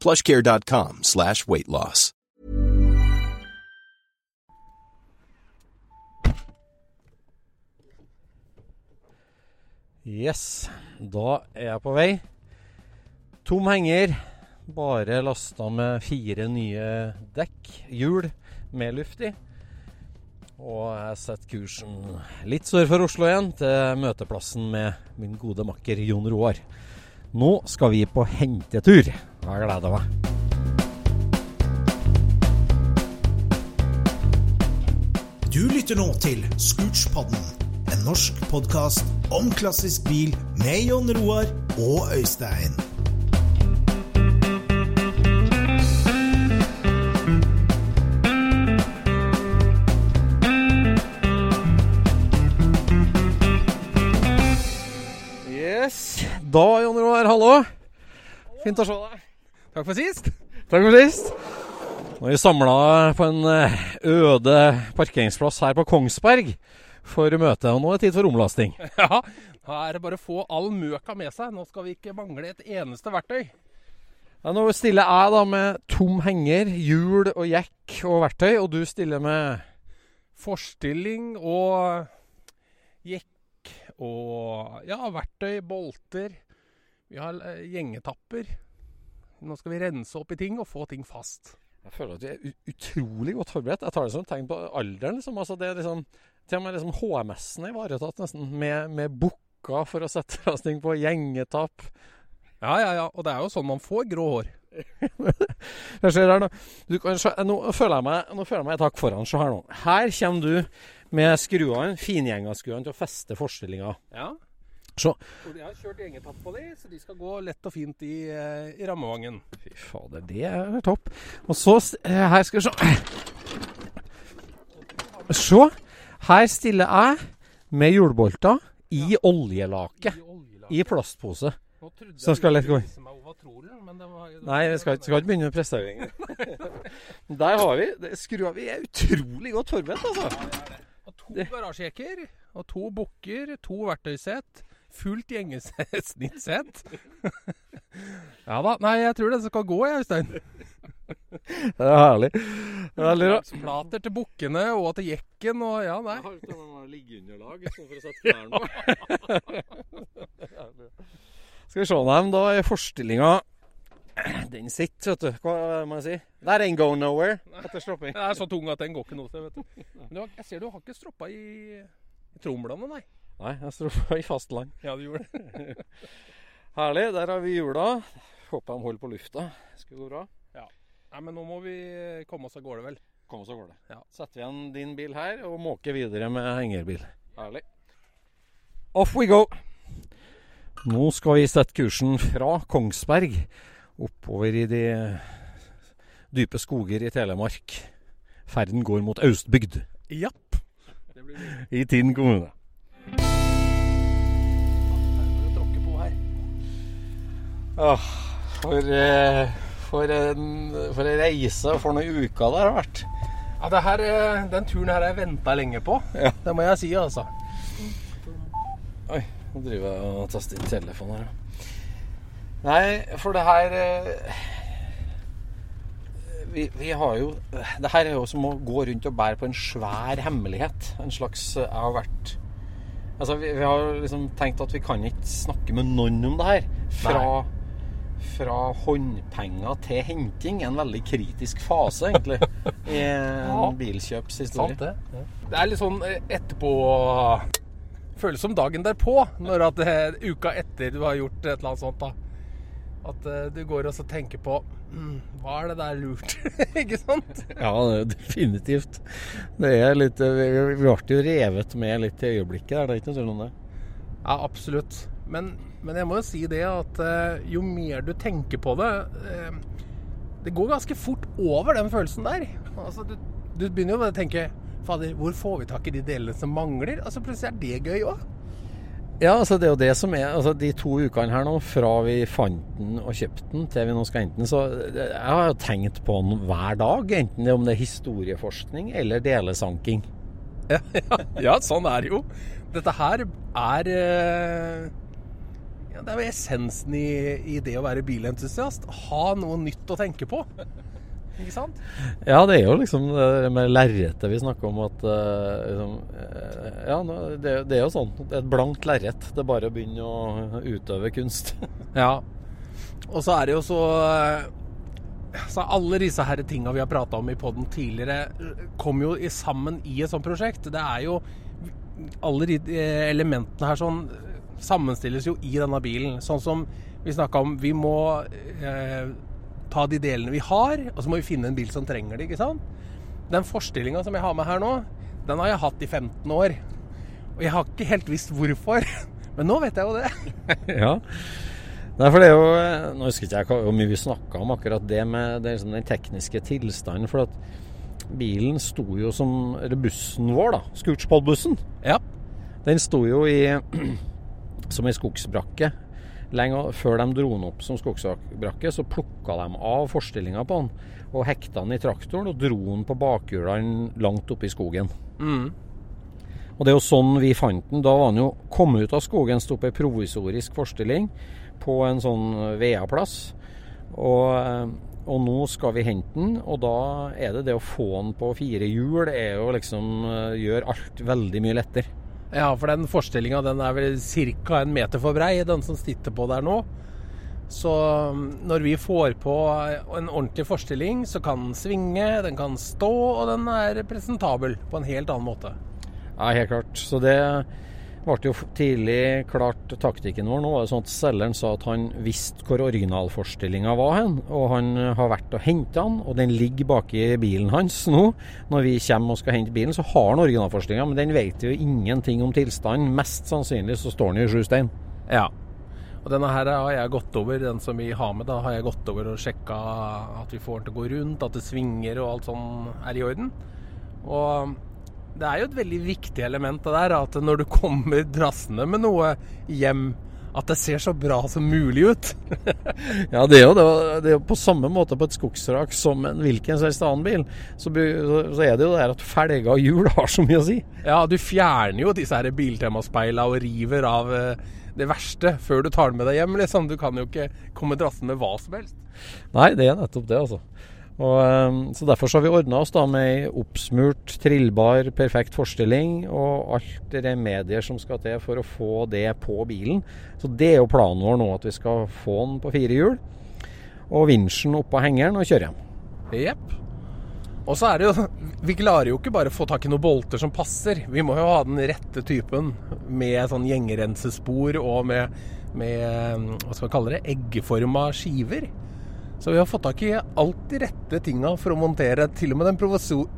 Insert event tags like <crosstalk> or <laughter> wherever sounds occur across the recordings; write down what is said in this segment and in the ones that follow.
plushcare.com slash weight loss. Yes, da er jeg på vei. Tom henger, bare lasta med fire nye dekk, hjul med luft i. Og jeg setter kursen litt sør for Oslo igjen, til møteplassen med min gode makker Jon Roar. Nå skal vi på hentetur. Jeg gleder meg. Du lytter nå til Scootspodden, en norsk podkast om klassisk bil med Jon Roar og Øystein. Da, Jon Roar, hallo. Fint å se deg. Takk for sist. Takk for sist. Nå er vi samla på en eh, øde parkeringsplass her på Kongsberg for møte. Og nå er det tid for omlasting. <laughs> Ja, da er det bare å få all møka med seg. Nå skal vi ikke mangle et eneste verktøy. Ja, nå stiller jeg da med tom henger, hjul og jekk og verktøy, og du stiller med Forstilling og jekk og ja, verktøy, bolter. Vi har eh, gjengetapper. Nå skal vi rense opp i ting og få ting fast. Jeg føler at vi er utrolig godt forberedt. Jeg tar det som et tegn på alderen. Liksom. Altså, det er liksom, til og med liksom HMS-en er ivaretatt nesten, med, med bukker for å sette <laughs> fast ting på, gjengetapp. Ja, ja, ja. Og det er jo sånn man får grå hår. <laughs> Jeg ser her nå. Du kan, nå, føler jeg meg, nå føler jeg meg et hakk foran. Se her nå. Her kommer du med skruene, fingjenga skruene til å feste forstillinga. Ja. Så. Og de har kjørt gjengetapp på de, så de skal gå lett og fint i, eh, i rammevangen. Fy fader, det er topp. Og så eh, Her skal vi se. Se. Her stiller jeg med hjulbolter i oljelake. I plastpose. Nå trodde Så skal lett gå inn. Nei, vi skal, skal ikke begynne med prestering. <laughs> Der har vi skrua. Vi er utrolig godt forberedt, altså. To garasjejekker, og to bukker, to verktøysett. Fullt gjengesnittsett. <laughs> <laughs> ja da. Nei, jeg tror det skal gå, jeg, Øystein. <laughs> Det er herlig. Er veldig bra. Plater til bukkene og til jekken og ja, nei. liggeunderlag istedenfor å sette knærne på. Skal vi se dem, da er forstillinga Den sitter, vet du. Hva må jeg si? That ain't go nowhere. Etter stropping. <laughs> Den er så tung at den går ikke noe sted, vet du. <laughs> Men jeg ser du har ikke stroppa i, i tromlene, nei. Nei, jeg stroppa i fast land. Ja, du gjorde det. <laughs> Herlig. Der har vi hjula. Håper de holder på lufta. Skal gå bra. Nei, men nå må vi komme oss av gårde, vel. Komme oss går det. Ja. Setter vi igjen din bil her og måker videre med hengerbil. Herlig. Off we go! Nå skal vi sette kursen fra Kongsberg oppover i de dype skoger i Telemark. Ferden går mot Austbygd Japp. Det blir mye. i Tinn kommune. Åh. Ah, for, eh, For en, for en reise og for noen uker det har vært. Ja, det her, eh, Den turen her har jeg venta lenge på. Ja. Det må jeg si, altså. Oi, nå driver jeg og taster inn telefonen her. Nei, for det her eh, vi, vi har jo Det her er jo som å gå rundt og bære på en svær hemmelighet. En slags eh, Jeg har vært Altså, vi, vi har liksom tenkt at vi kan ikke snakke med noen om det her. Fra, fra håndpenger til henting. En veldig kritisk fase, egentlig, i <laughs> en Ja. bilkjøpshistorie. Sant det. Det er litt sånn eh, etterpå Føles som dagen derpå, når at eh, uka etter du har gjort et eller annet sånt. da At eh, du går og så tenker på mm, Hva er det der lurt? <laughs> Ikke sant? Ja, definitivt. Det er litt Vi vi ble jo revet med litt i øyeblikket der, det er ikke noe tvil om det. Ja, absolutt. Men, men jeg må jo si det at eh, jo mer du tenker på det eh, Det går ganske fort over den følelsen der. Altså, du, du begynner jo å tenke Fader, hvor får vi tak i de delene som mangler? Altså, Plutselig er det gøy òg. Ja, altså det er jo det som er altså De to ukene her nå, fra vi fant den og kjøpte den til vi nå skal hente den, så jeg har jo tenkt på den hver dag. Enten det om det er historieforskning eller delesanking. Ja, <laughs> ja, ja, sånn er det jo. Dette her er eh, ja, Det er jo essensen i, i det å være bilentusiast. Ha noe nytt å tenke på. Ikke sant? Ja, det er jo liksom det med lerretet vi snakker om at eh, liksom, eh, Ja, det, det er jo sånn. Et blankt lerret. Det er bare å begynne å utøve kunst. <laughs> Ja. Og så er det jo så så alle disse her tinga vi har prata om i poden tidligere, kommer jo sammen i et sånt prosjekt. Det er jo Alle de eh, elementene her sånn sammenstilles jo i denne bilen. Sånn som vi snakka om, vi må eh, ta de delene vi har, og så må vi finne en bil som trenger det, ikke sant? Den forstillinga som jeg har med her nå, den har jeg hatt i 15 år. Og jeg har ikke helt visst hvorfor, <laughs> men nå vet jeg jo det. <laughs> ja. Nei, for det er jo Nå husker ikke jeg hvor mye vi snakka om akkurat det med det, liksom den tekniske tilstanden. For at bilen sto jo som Eller bussen vår, da. Scootspod-bussen. Ja. Den sto jo i <clears throat> som ei skogsbrakke. Lenge før de dro den opp som skogsbrakke, så plukka de av forstillinga på den og hekta den i traktoren og dro den på bakhjulene langt oppe i skogen. Mm. Og det er jo sånn vi fant den. Da var den jo kommet ut av skogen, sto på ei provisorisk forstilling på en sånn VA-plass. Og, eh, og nå skal vi hente den, og da er det det å få den på fire hjul, er jo liksom eh, Gjør alt veldig mye lettere. Ja, for den forstillinga den er vel ca. en meter for brei, den som sitter på der nå. Så um, når vi får på en ordentlig forstilling, så kan den svinge, den kan stå, og den er presentabel på en helt annen måte. Ja, helt klart. Så det ble jo tidlig klart taktikken vår. Nå var det sånn at selgeren sa at han visste hvor originalforstillinga var hen, og han har vært og henta den, og den ligger baki bilen hans nå. Når vi kommer og skal hente bilen, så har han originalforstillinga, men den vet jo ingenting om tilstanden. Mest sannsynlig så står den i sju stein. Ja. Og denne her har jeg gått over, den som vi har med, da har jeg gått over og sjekka at vi får den til å gå rundt, at det svinger og alt sånn er i orden. Og det er jo et veldig viktig element det der, at når du kommer drassende med noe hjem, at det ser så bra som mulig ut. <laughs> Ja, det er jo det. det er jo på samme måte på et skogsrak som en hvilken som helst annen bil. Så, så er det jo det her at felger og hjul har så mye å si. Ja, du fjerner jo disse her biltemaspeila og river av eh, det verste før du tar den med deg hjem, liksom. Du kan jo ikke komme drassende med hva som helst. Nei, det er nettopp det, altså. Og, ehm, så Derfor så har vi ordna oss da med ei oppsmurt, trillbar, perfekt forstilling og alt remedier som skal til for å få det på bilen. Så det er jo planen vår nå, at vi skal få den på fire hjul. Og vinsjen oppå hengeren og kjøre hjem. Jepp. Og så er det jo Vi klarer jo ikke bare å få tak i noen bolter som passer. Vi må jo ha den rette typen med sånn gjengrensespor og med, med hva skal vi kalle det, eggeforma skiver. Så vi har fått tak i alt de rette tinga for å montere til og med den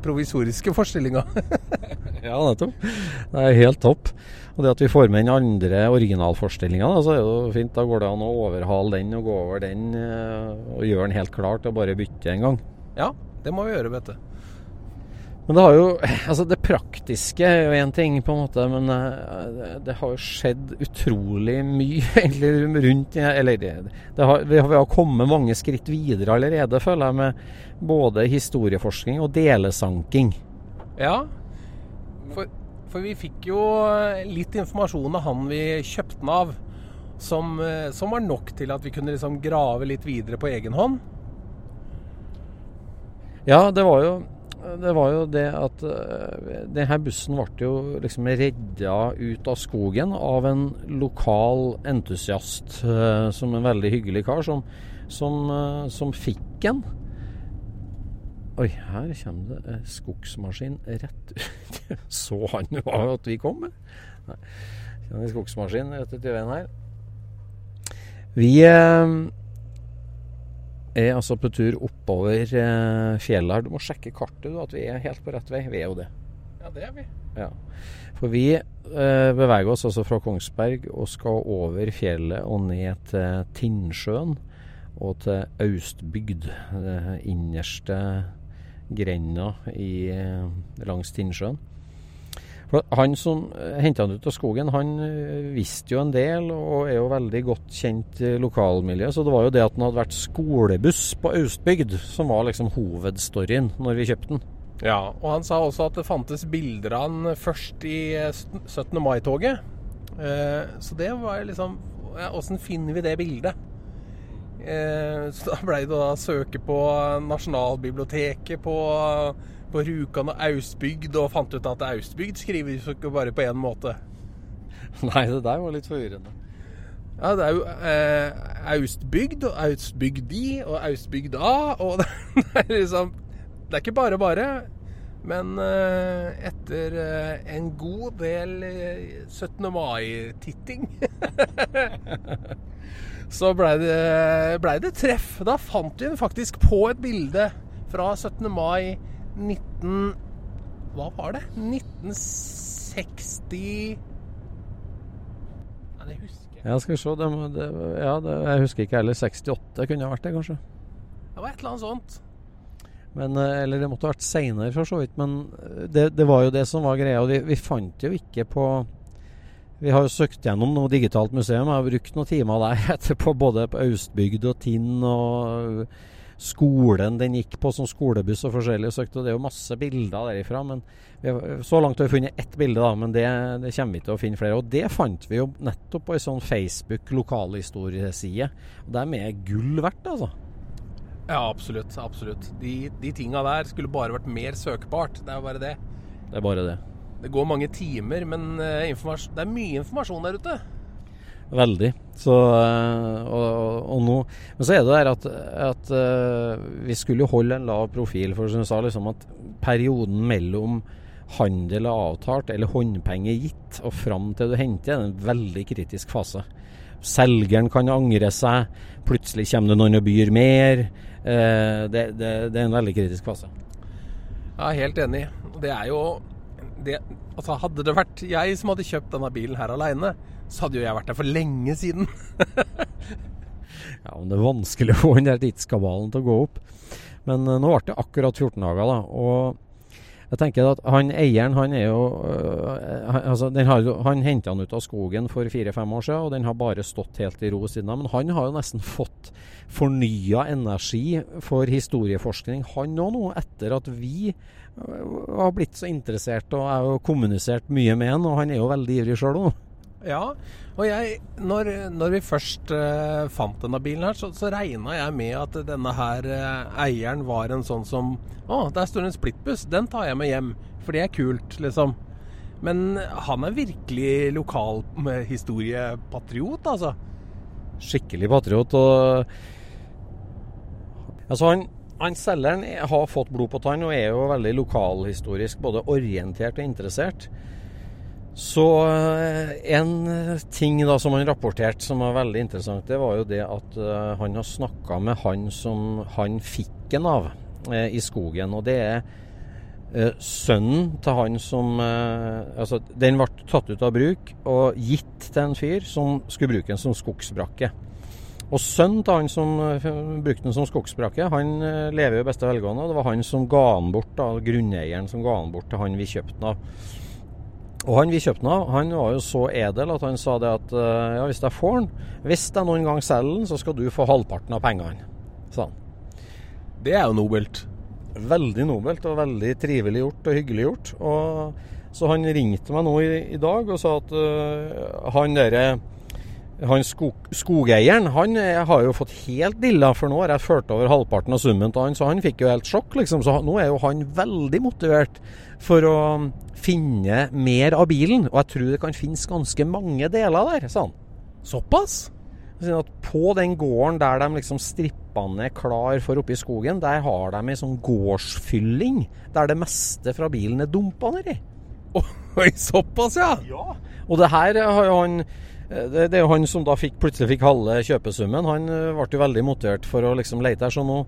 provisoriske forstillinga. <laughs> Ja, nettopp. Det er helt topp. Og det at vi får med den andre originalforestillinga, så er det jo fint. Da går det an å overhale den og gå over den eh, og gjøre den helt klar til å bare bytte en gang. ja, det må vi gjøre, vet du. Men det har jo <laughs> Altså, det praktiske er jo én ting, på en måte, men uh, det har jo skjedd utrolig mye <laughs> egentlig rundt Eller det, det har, vi, har, vi har kommet mange skritt videre allerede, føler jeg, med både historieforskning og delesanking. Ja, for, for vi fikk jo litt informasjon av han vi kjøpte den av, som, som var nok til at vi kunne liksom grave litt videre på egen hånd. Ja, det var jo det var jo det at uh, denne bussen ble jo liksom redda ut av skogen av en lokal entusiast, uh, som en veldig hyggelig kar, som, som, uh, som fikk den. Oi, her kommer det en skogsmaskin rett ut. <laughs> Så han jo at vi kom? Nei. Kjenner skogsmaskin rett ut i veien her. Vi er altså på tur oppover eh, fjellet her. Du må sjekke kartet, du, at vi er helt på rett vei. Vi er jo det. Ja, det er vi. Ja. For vi eh, beveger oss altså fra Kongsberg og skal over fjellet og ned til Tinnsjøen og til Austbygd. Det innerste grenda i, eh, langs Tinnsjøen. Han som eh, henta han ut av skogen, han eh, visste jo en del og er jo veldig godt kjent i lokalmiljøet. Så det var jo det at han hadde vært skolebuss på Austbygd som var liksom hovedstoryen når vi kjøpte den. Ja, og han sa også at det fantes bilder av han først i 17. mai-toget. Så det var liksom Åssen finner vi det bildet? Så da blei det å søke på Nasjonalbiblioteket, på på Rjukan og Austbygd og fant ut at Austbygd skrives jo ikke bare på én måte. <laughs> Nei, det der var litt forvirrende. Ja, det er jo eh, Austbygd og Austbygdi og Austbygda og <laughs> det, er liksom Det er ikke bare bare. Men eh, etter eh, en god del 17. Eh, mai-titting <laughs> så blei det, ble det treff. Da fant vi faktisk på et bilde fra 17. mai 19... Hva var det? 1960 Nei, det husker jeg. Ja, skal vi se. Det, det, ja, det, jeg husker ikke heller. 68 kunne ha vært det, kanskje. Det var et eller annet sånt. Men, eh, eller det måtte ha vært seinere, for så vidt. Men eh, det, det, var jo det som var greia. Og vi, vi, fant jo ikke på Vi har jo søkt gjennom noe digitalt museum. Jeg har brukt noen timer der <laughs> etterpå, både på Austbygd og Tinn og skolen den gikk på som skolebuss og forskjellig. Og Det er jo masse bilder derifra. men har, Så langt har vi funnet ett bilde, da, men det, det, kommer vi til å finne flere. Og det fant vi jo nettopp på ei sånn Facebook lokalhistorieside. Og det er med gull verdt, altså. Ja, absolutt. absolutt. De, de tinga der skulle bare vært mer søkbart. Det er bare det. Det er bare det. Det går mange timer, men uh, det er mye informasjon der ute. Veldig. Så, eh, og, og nå, men så er det der at, at uh, vi skulle holde en lav profil. For som du sa, liksom at perioden mellom handel er avtalt, eller håndpenger gitt, og fram til du henter, er en veldig kritisk fase. Selgeren kan angre seg, plutselig kommer det noen og byr mer. Uh, det, det, det, er en veldig kritisk fase. Jeg er helt enig. Det er jo det, altså Hadde det vært jeg som hadde kjøpt denne bilen her aleine, så hadde jo jeg vært der for lenge siden. <laughs> ja, men det er vanskelig å få den der tidskabalen til å gå opp. Men uh, nå ble det akkurat 14 dager, da. Og jeg tenker at han eieren, han er jo øh, altså, har, Han henta den ut av skogen for fire-fem år siden, og den har bare stått helt i ro siden da. Men han har jo nesten fått fornya energi for historieforskning, han òg nå, etter at vi uh, har blitt så interessert og har kommunisert mye med han. Og han er jo veldig ivrig sjøl òg. Ja, og jeg, når, når vi først uh, fant denne bilen her, så, så regna jeg med at denne her uh, eieren var en sånn som Å, der står en splittbuss, den tar jeg med hjem. For det er kult, liksom. Men han er virkelig lokal historiepatriot, altså. Skikkelig patriot. Og Altså, han, han selgeren har fått blod på tann og er jo veldig lokalhistorisk både orientert og interessert. Så eh, en ting da som han rapporterte som var veldig interessant, det var jo det at uh, han har snakka med han som han fikk en av i skogen. Og det er sønnen til han som Altså, den ble tatt ut av bruk og gitt til en fyr som skulle bruke den som skogsbrakke. Og sønnen til han som eh, brukte den som skogsbrakke, han eh, lever jo beste velgående. og Det var han som ga den bort, da, grunneieren som ga den bort til han vi kjøpte den av. Og han vi kjøpte den av, han var jo så edel at han sa det at eh, ja, hvis jeg får den, hvis jeg noen gang selger den, så skal du få halvparten av pengene. sa han. Det er jo nobelt. Veldig nobelt og veldig trivelig gjort og hyggelig gjort. Og, så han ringte meg nå i, i dag og sa at uh, han derre han skog, skogeieren han eh, har jo fått helt dilla, for nå har jeg ført over halvparten av summen til han, så han fikk jo helt sjokk, liksom. Så nå er jo han veldig motivert for å finne mer av bilen. Og jeg tror det kan finnes ganske mange deler der, sa han. Såpass? Sånn at på den gården der de liksom strippa ned klar for oppe i skogen, der har de ei sånn gårdsfylling der det meste fra bilen er dumpa nedi. Oi, såpass, ja! Ja. Og det her har jo han det, det er jo han som da fikk, plutselig fikk halve kjøpesummen. Han eh, ble jo veldig motivert for å liksom lete her. Så nå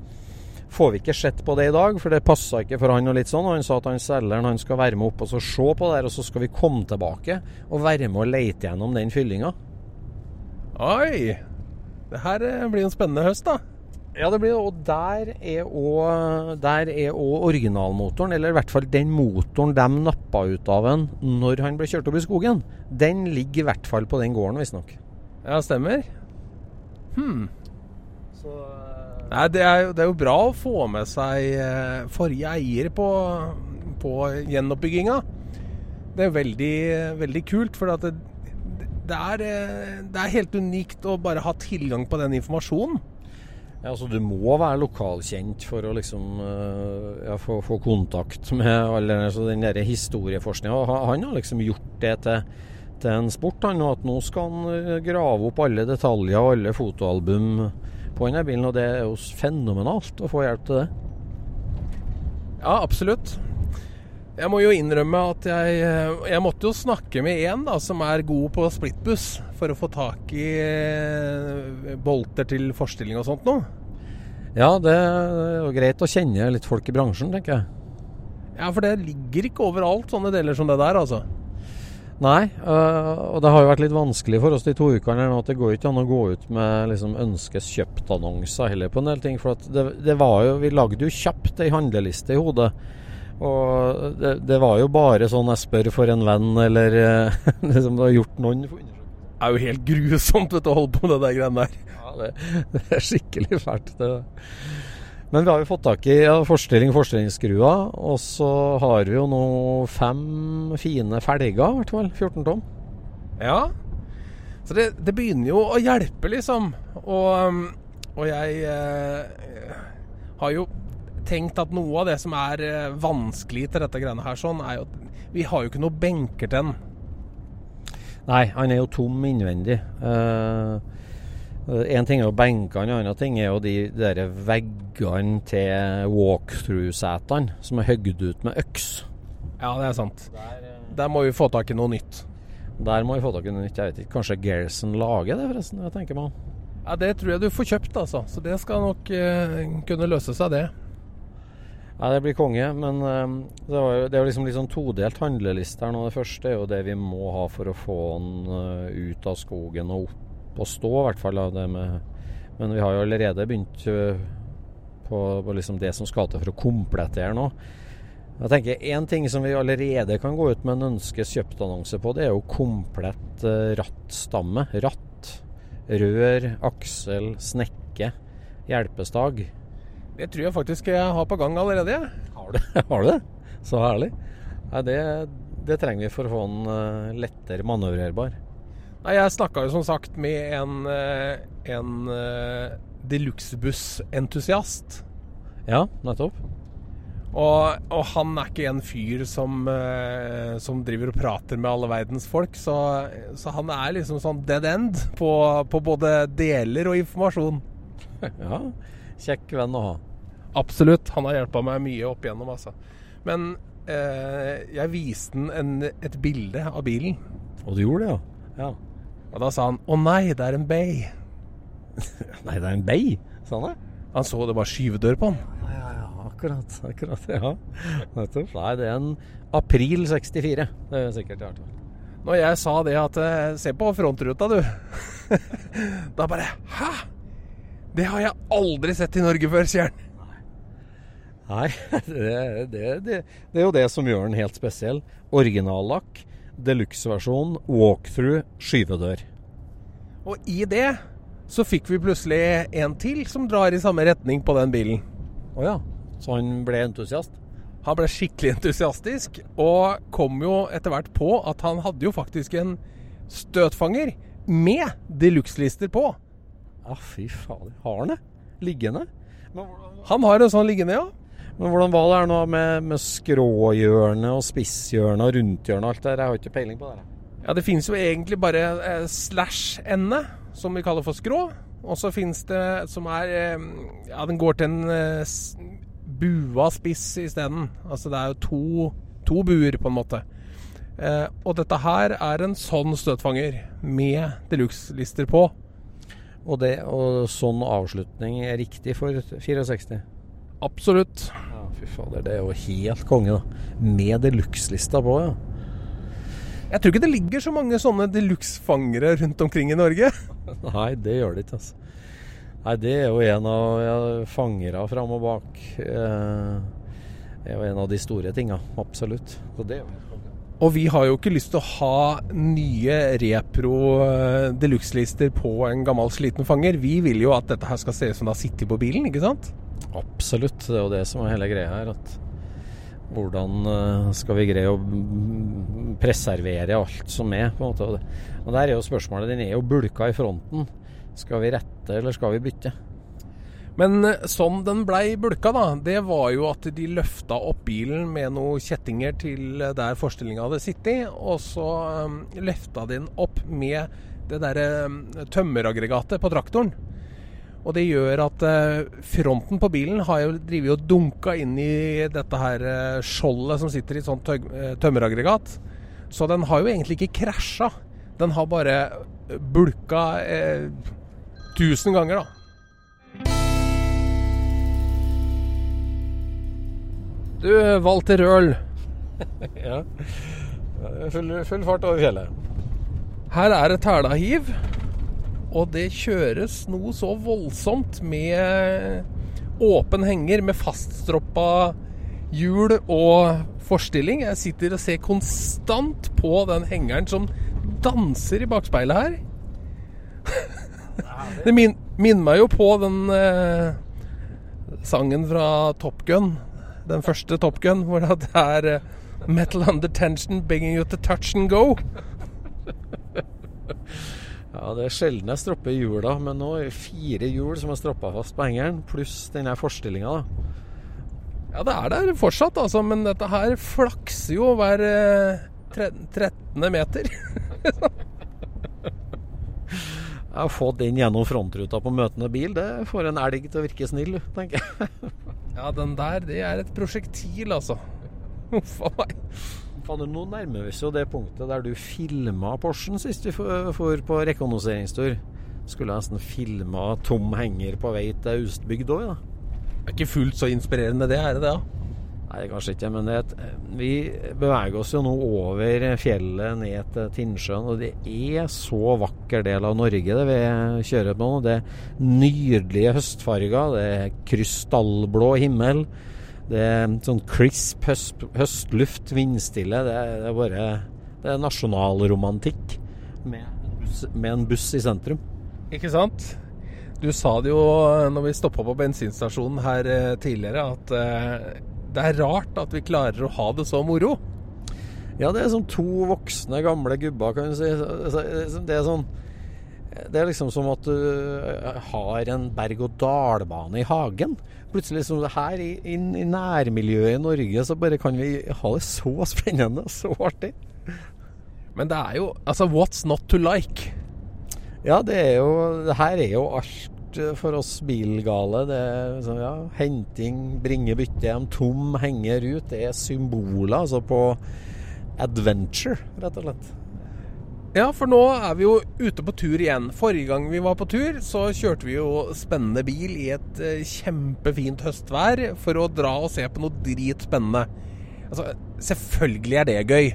får vi ikke sett på det i dag, for det passa ikke for han og litt sånn. Og han sa at han selgeren han skal være med opp og så se på det, og så skal vi komme tilbake og være med og lete gjennom den fyllinga. Oi! Det her eh, blir en spennende høst, da. Ja, det blir det. Og der er òg Der er òg originalmotoren, eller i hvert fall den motoren de nappa ut av en når han ble kjørt opp i skogen. Den ligger i hvert fall på den gården, visstnok. Ja, stemmer. Hm. Nei, det er, jo, det er jo bra å få med seg eh, forrige eier på, på gjenoppbygginga. Det er veldig, veldig kult, for det, det, er, eh, det er helt unikt å bare ha tilgang på den informasjonen. Ja, altså Du må være lokalkjent for å liksom øh, ja, få, få kontakt med alle altså den der historieforskninga. Han har liksom gjort det til, til en sport, han, at nå skal han grave opp alle detaljer og alle fotoalbum på denne bilen. Og det er jo fenomenalt å få hjelp til det. Ja, absolutt. Jeg må jo innrømme at jeg, eh, jeg måtte jo snakke med en da, som er god på splittbuss, for å få tak i eh, bolter til forstilling og sånt noe. Ja, det er jo greit å kjenne litt folk i bransjen, tenker jeg. Ja, for det ligger ikke overalt sånne deler som det der, altså. Nei, øh, og det har jo vært litt vanskelig for oss de to ukene nå at det går ikke an å gå ut med liksom ønskes kjøpt-annonser heller på en del ting. For det, det, var jo, vi lagde jo kjapt ei handleliste i hodet. Og det, det, var jo bare sånn jeg spør for en venn, eller <laughs> liksom det har gjort noen Det er jo helt grusomt vet du, å holde på med det der greiene der. Ja, det, det, er skikkelig fælt. Det. Men vi har jo fått tak i ja, forstilling forstillingsskrua, og så har vi jo nå fem fine felger, i hvert fall. 14 tom. Ja. Så det, det begynner jo å hjelpe, liksom. Og, um, og jeg eh, har jo tenkt at noe av det som er eh, vanskelig til dette greiene her, sånn, er jo at vi har jo ikke noe benker til den. Nei, han er jo tom innvendig. Uh, en ting er jo benkene, en annen ting er jo de der veggene til walkthrough-setene som er hogd ut med øks. Ja, det er sant. Der, der, må vi få tak i noe nytt. Der må vi få tak i noe nytt. Jeg vet ikke, Kanskje Gerson lager det, forresten. jeg tenker meg Ja, Det tror jeg du får kjøpt, altså. Så det skal nok eh, kunne løse seg, det. Ja, det blir konge, men eh, det, jo, det, er jo liksom litt sånn todelt handleliste her nå. Det første er jo det vi må ha for å få den uh, ut av skogen og opp og stå, i hvert fall. Da, det med, men vi har jo allerede begynt uh, på, på liksom det som skal til for å komplettere nå. Jeg tenker Én ting som vi allerede kan gå ut med en ønskes kjøpt-annonse på, det er jo komplett uh, rattstamme. Ratt, rør, aksel, snekke, hjelpestag. Det tror jeg faktisk jeg har på gang allerede. Har du, <laughs> har du det? Så herlig. Ja, det, det, trenger vi for å få den uh, lettere manøvrerbar. Nei, Jeg snakka jo som sagt med en, uh, en uh, deluxebuss-entusiast. Ja, nettopp. Og, og, han er ikke en fyr som, uh, som driver og prater med alle verdens folk, så, så han er liksom sånn dead end på, på både deler og informasjon. <laughs> ja, kjekk venn å ha. Absolutt. Han har hjelpa meg mye opp igjennom, altså. Men eh, jeg viste han en, et bilde av bilen. Og du gjorde det, ja? ja. Og da sa han 'Å nei, det er en Bay'. <laughs> nei, det er en Bay? Sa han det? Han så det var skyvedør på den. Ja, ja. Akkurat. akkurat, ja. Nettopp. Nei, det er en april 64. Det er sikkert i hvert fall. Når jeg sa det at eh, Se på frontruta, du. <laughs> da bare Hæ? Det har jeg aldri sett i Norge før, sier han. Nei, <laughs> det, det, det, det er jo det som gjør den helt spesiell. Originallakk, deluxe-versjon, walkthrough, skyvedør. Og i det så fikk vi plutselig en til som drar i samme retning på den bilen. Å ja. Så han ble entusiast? Han ble skikkelig <laughs> entusiastisk, og kom jo etter hvert på at han hadde jo faktisk en støtfanger med deluxe-lister på. Ja, fy fader. Har han det? Liggende? Han har en sånn liggende, ja. Men hvordan var det her nå med, med skråhjørnet og spisshjørnet og rundhjørnet og alt det der? Jeg har ikke peiling på det. Ja, det finnes jo egentlig bare eh, slash-ende, som vi kaller for skrå. Og så finnes det som er eh, Ja, den går til en eh, bua spiss isteden. Altså det er jo to, to buer, på en måte. Eh, og dette her er en sånn støtfanger med deluxe-lister på. Og, det, og sånn avslutning er riktig for 64? Absolutt. Ja, fy fader. Det er jo helt konge, da. Med deluxe-lista på, ja. Jeg tror ikke det ligger så mange sånne deluxe-fangere rundt omkring i Norge. <laughs> Nei, det gjør det ikke, altså. Nei, det er jo en av ja, fangere fram og bak. Eh, er jo en av de store tinga. Absolutt. Så det er jo. Og vi har jo ikke lyst til å ha nye repro eh, deluxe-lister på en gammel sliten fanger. Vi vil jo at dette her skal se ut som det har sittet på bilen, ikke sant? Absolutt. Det er jo det som er hele greia her. At hvordan eh, skal vi greie å preservere alt som er? på en måte. Og der er jo spørsmålet. Den er jo bulka i fronten. Skal vi rette, eller skal vi bytte? Men eh, sånn den blei bulka, da, det var jo at de løfta opp bilen med noen kjettinger til eh, der forstillinga hadde sittet, og så um, løfta de den opp med det derre um, tømmeraggregatet på traktoren. Og det gjør at uh, fronten på bilen har jo drivet og dunka inn i dette her uh, skjoldet som sitter i et sånt eh, tømmeraggregat. Så den har jo egentlig ikke krasja. Den har bare eh, bulka eh, tusen ganger, da. Du, Walter Røhl. <laughs> Ja. Full, full fart over fjellet. Her er det tælahiv, og det kjøres noe så voldsomt med åpen henger med faststroppa hjul og forstilling. Jeg sitter og ser konstant på den hengeren som danser i bakspeilet her. Det min, minner meg jo på den eh, sangen fra Top Gun, den første Top Gun, hvor det er eh, Metal under tension, begging you to touch and go. <laughs> Ja, det er sjelden jeg stropper hjula, men nå er det fire hjul som er stroppa fast på hengeren, pluss den her forstillinga, da. Ja, det er der fortsatt, altså, men dette her flakser jo hver eh, tre- 13. meter. Å få den gjennom frontruta på møtende bil. Det får en elg til å virke snill, tenker jeg. <laughs> Ja, den der, det er et prosjektil, altså. Huff a meg. Nå nærmer vi oss jo det punktet der du filma Porschen sist vi for på rekognoseringstur. Skulle jeg nesten filma tom henger på vei til Austbygd òg, da. Det er ikke fullt så inspirerende, det, er det det? Nei, kanskje ikke, men det, vi beveger oss jo nå over fjellet ned til Tinnsjøen. Og det er så vakker del av Norge det vi kjører på nå. Det er nydelige høstfarger. Det er krystallblå himmel. Det er sånn crisp høst, høstluft, vindstille. Det det er bare Det er nasjonalromantikk med, en buss- med en buss i sentrum. Ikke sant? Du sa det jo når vi stoppa på bensinstasjonen her eh, tidligere, at eh, det er rart at vi klarer å ha det så moro. Ja, det er som to voksne, gamle gubber, kan du si. Det er sånn Det er liksom som at du eh, har en berg-og-dal-bane i hagen. Plutselig liksom her i, i, i nærmiljøet i Norge, så bare kan vi ha det så spennende og så artig. Men det er jo Altså, what's not to like? Ja, det er jo Det her er jo alt eh, for oss bilgale. Det er sånn, ja, henting, bringe bytte hjem, tom, henger ut. Det er symboler altså på adventure, rett og slett. Ja, for nå er vi jo ute på tur igjen. Forrige gang vi var på tur, så kjørte vi jo spennende bil i et eh, kjempefint høstvær for å dra og se på noe dritspennende. Altså, selvfølgelig er det gøy.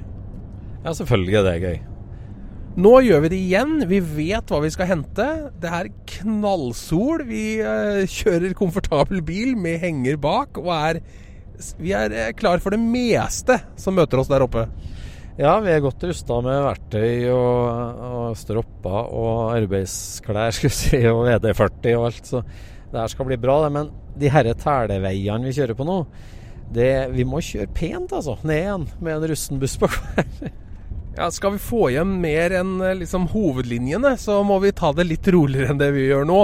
Ja, selvfølgelig er det gøy. Nå gjør vi det igjen. Vi vet hva vi skal hente. Det er knallsol. Vi eh, kjører komfortabel bil med henger bak og er Vi er eh, klar for det meste som møter oss der oppe. Ja, vi er godt rusta med verktøy og, og stropper og arbeidsklær <laughs> skulle si, og VD40 og alt. Så det her skal bli bra. Men de herre televeiene vi kjører på nå, det, vi må kjøre pent, altså. Ned igjen med en rusten buss på <laughs> hver. Ja, Skal vi få hjem mer enn eh, liksom, hovedlinjene, så må vi ta det litt roligere enn det vi gjør nå.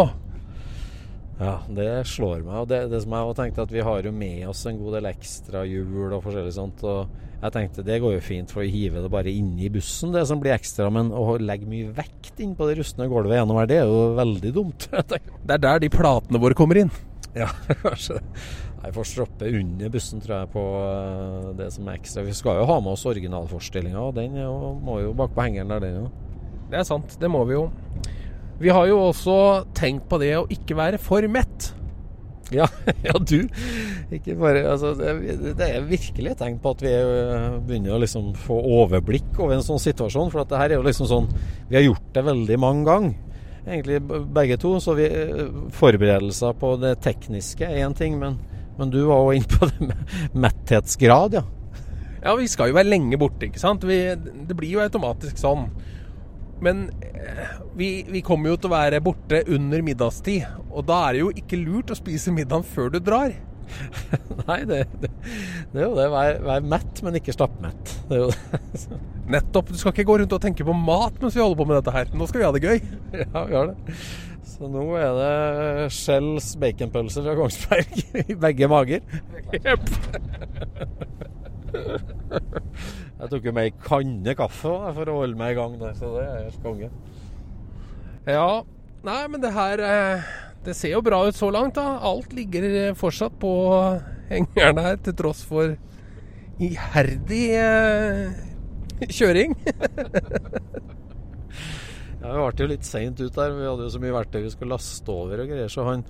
Ja, det slår meg. Og det, det som jeg har tenkt at Vi har jo med oss en god del ekstra hjul og forskjellig sånt. og jeg tenkte det går jo fint for å hive det bare inni bussen, det som blir ekstra. Men å legge mye vekt inn på det rustne gulvet gjennom her, det er jo veldig dumt. <laughs> det er der de platene våre kommer inn. Ja, <laughs> kanskje Jeg får stroppe under bussen, tror jeg, på eh, det som er ekstra. Vi skal jo ha med oss originalforestillinga, og den jo, må jo bak på hengeren der, den jo. Det er sant, det må vi jo. Vi har jo også tenkt på det å ikke være for mett. Ja, <laughs> ja du. Ikke bare altså, det, det, er virkelig et tegn på at vi eh, begynner å liksom få overblikk over en sånn situasjon. For det her er jo liksom sånn Vi har gjort det veldig mange ganger. Egentlig begge to. Så vi, eh, forberedelser på det tekniske er én ting, men, men, du var jo inne på det med metthetsgrad, ja. Ja, vi skal jo være lenge borte, ikke sant. Vi, det blir jo automatisk sånn. Men eh, vi, vi, kommer jo til å være borte under middagstid. Og da er det jo ikke lurt å spise middagen før du drar. <laughs> Nei, det, det, det, er jo det. Vær, vær mett, men ikke stappmett. Det er jo det. Nettopp. Du skal ikke gå rundt og tenke på mat mens vi holder på med dette her. Nå skal vi ha det gøy. <laughs> Ja, vi har det. Så nå er det Shells baconpølse fra Kongsberg <laughs> i begge mager. Yep. <laughs> Jeg tok jo med ei kanne kaffe for å holde meg i gang der, så det er helt konge. Ja, nei, men det her eh, Det ser jo bra ut så langt, da. Alt ligger eh, fortsatt på hengeren her, til tross for iherdig eh, <laughs> kjøring. Ja, vi ble jo litt seint ut der. Vi hadde jo så mye verktøy vi skulle laste over og greier. Så han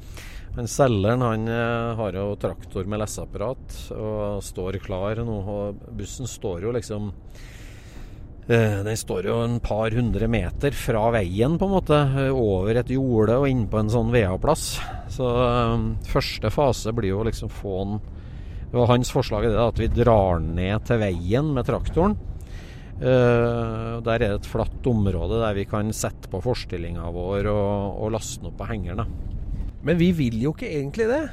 han Selgeren han eh, har jo traktor med leseapparat og står klar nå. og Bussen står jo liksom eh, Den står jo en par hundre meter fra veien, på en måte. Over et jorde og inn på en sånn VA-plass. Så um, første fase blir jo liksom få den Det var hans forslag det at vi drar ned til veien med traktoren. Uh, der er det et flatt område der vi kan sette på forstillinga vår og, og laste den opp på hengeren. Men vi vil jo ikke egentlig det.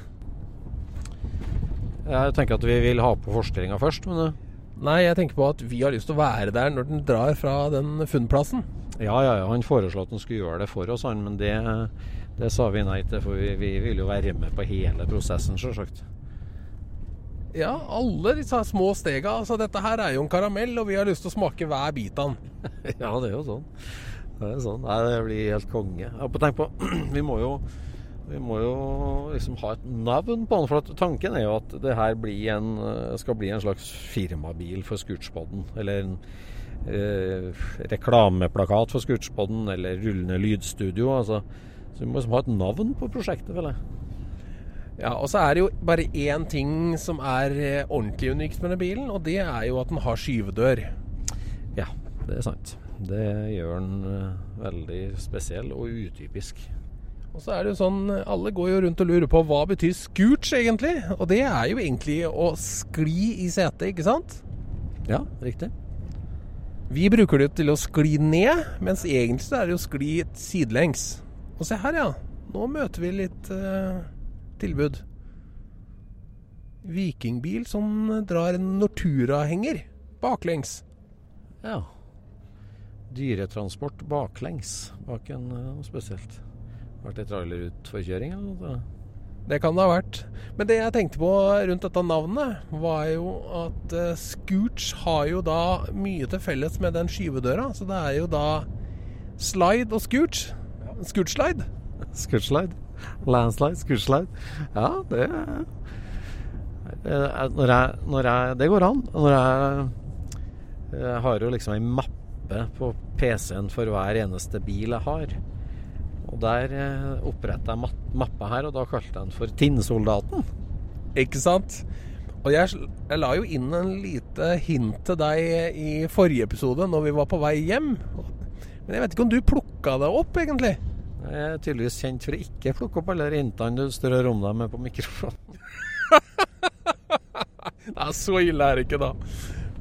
Jeg tenker at vi vil ha på forstillinga først, men eh, Nei, jeg tenker på at vi har lyst til å være der når den drar fra den funnplassen. Ja, ja, ja. Han foreslo at han skulle gjøre det for oss, han. Men det, det sa vi nei til, for vi, vi vil jo være med på hele prosessen, sjølsagt. Ja, alle disse små stega. Altså, dette her er jo en karamell, og vi har lyst til å smake hver bit av den. <laughs> ja, det er jo sånn. Det er sånn. Nei, det blir helt konge. Tenk på, <clears throat> vi må jo vi må jo liksom ha et navn på den. For tanken er jo at det her en, eh, skal bli en slags firmabil for Scootspodden. Eller en eh, reklameplakat for Scootspodden, eller rullende lydstudio. Altså. Så vi må liksom ha et navn på prosjektet, jeg. Ja, og så er det jo bare én ting som er eh, ordentlig unikt med den bilen, og det er jo at den har skyvedør. Ja, det er sant. Det gjør den uh, veldig spesiell og utypisk. Og så er det jo sånn, Alle går jo rundt og lurer på hva betyr scooch egentlig? Og det er jo egentlig å skli i setet, ikke sant? Ja, riktig. Vi bruker det til å skli ned, mens egentlig så er det jo skli sidelengs. Og se her, ja. Nå møter vi litt uh, tilbud. Vikingbil som drar en Nortura-henger baklengs. Ja. Dyretransport baklengs bak en uh, spesielt. Vært ei trailerutforkjøring? Altså. Det kan det ha vært. Men det jeg tenkte på rundt dette navnet, var jo at uh, Scooch har jo da mye til felles med den skyvedøra. Så det er jo da slide og scooch. Scooch-slide. Scooch-slide. Landslide, scooch-slide. Ja, det når jeg, når jeg, Det går an. Når jeg, jeg har jo liksom ei mappe på PC-en for hver eneste bil jeg har. Og der eh, oppretta jeg mappa her, og da kalte jeg den for Tinnsoldaten. Ikke sant? Og jeg, jeg, la jo inn en lite hint til deg i forrige episode, når vi var på vei hjem. Men jeg vet ikke om du plukka det opp, egentlig? Jeg er tydeligvis kjent for å ikke plukke opp alle rintene du strør om deg med på mikrofonen. <laughs> Nei, så ille er det ikke, da.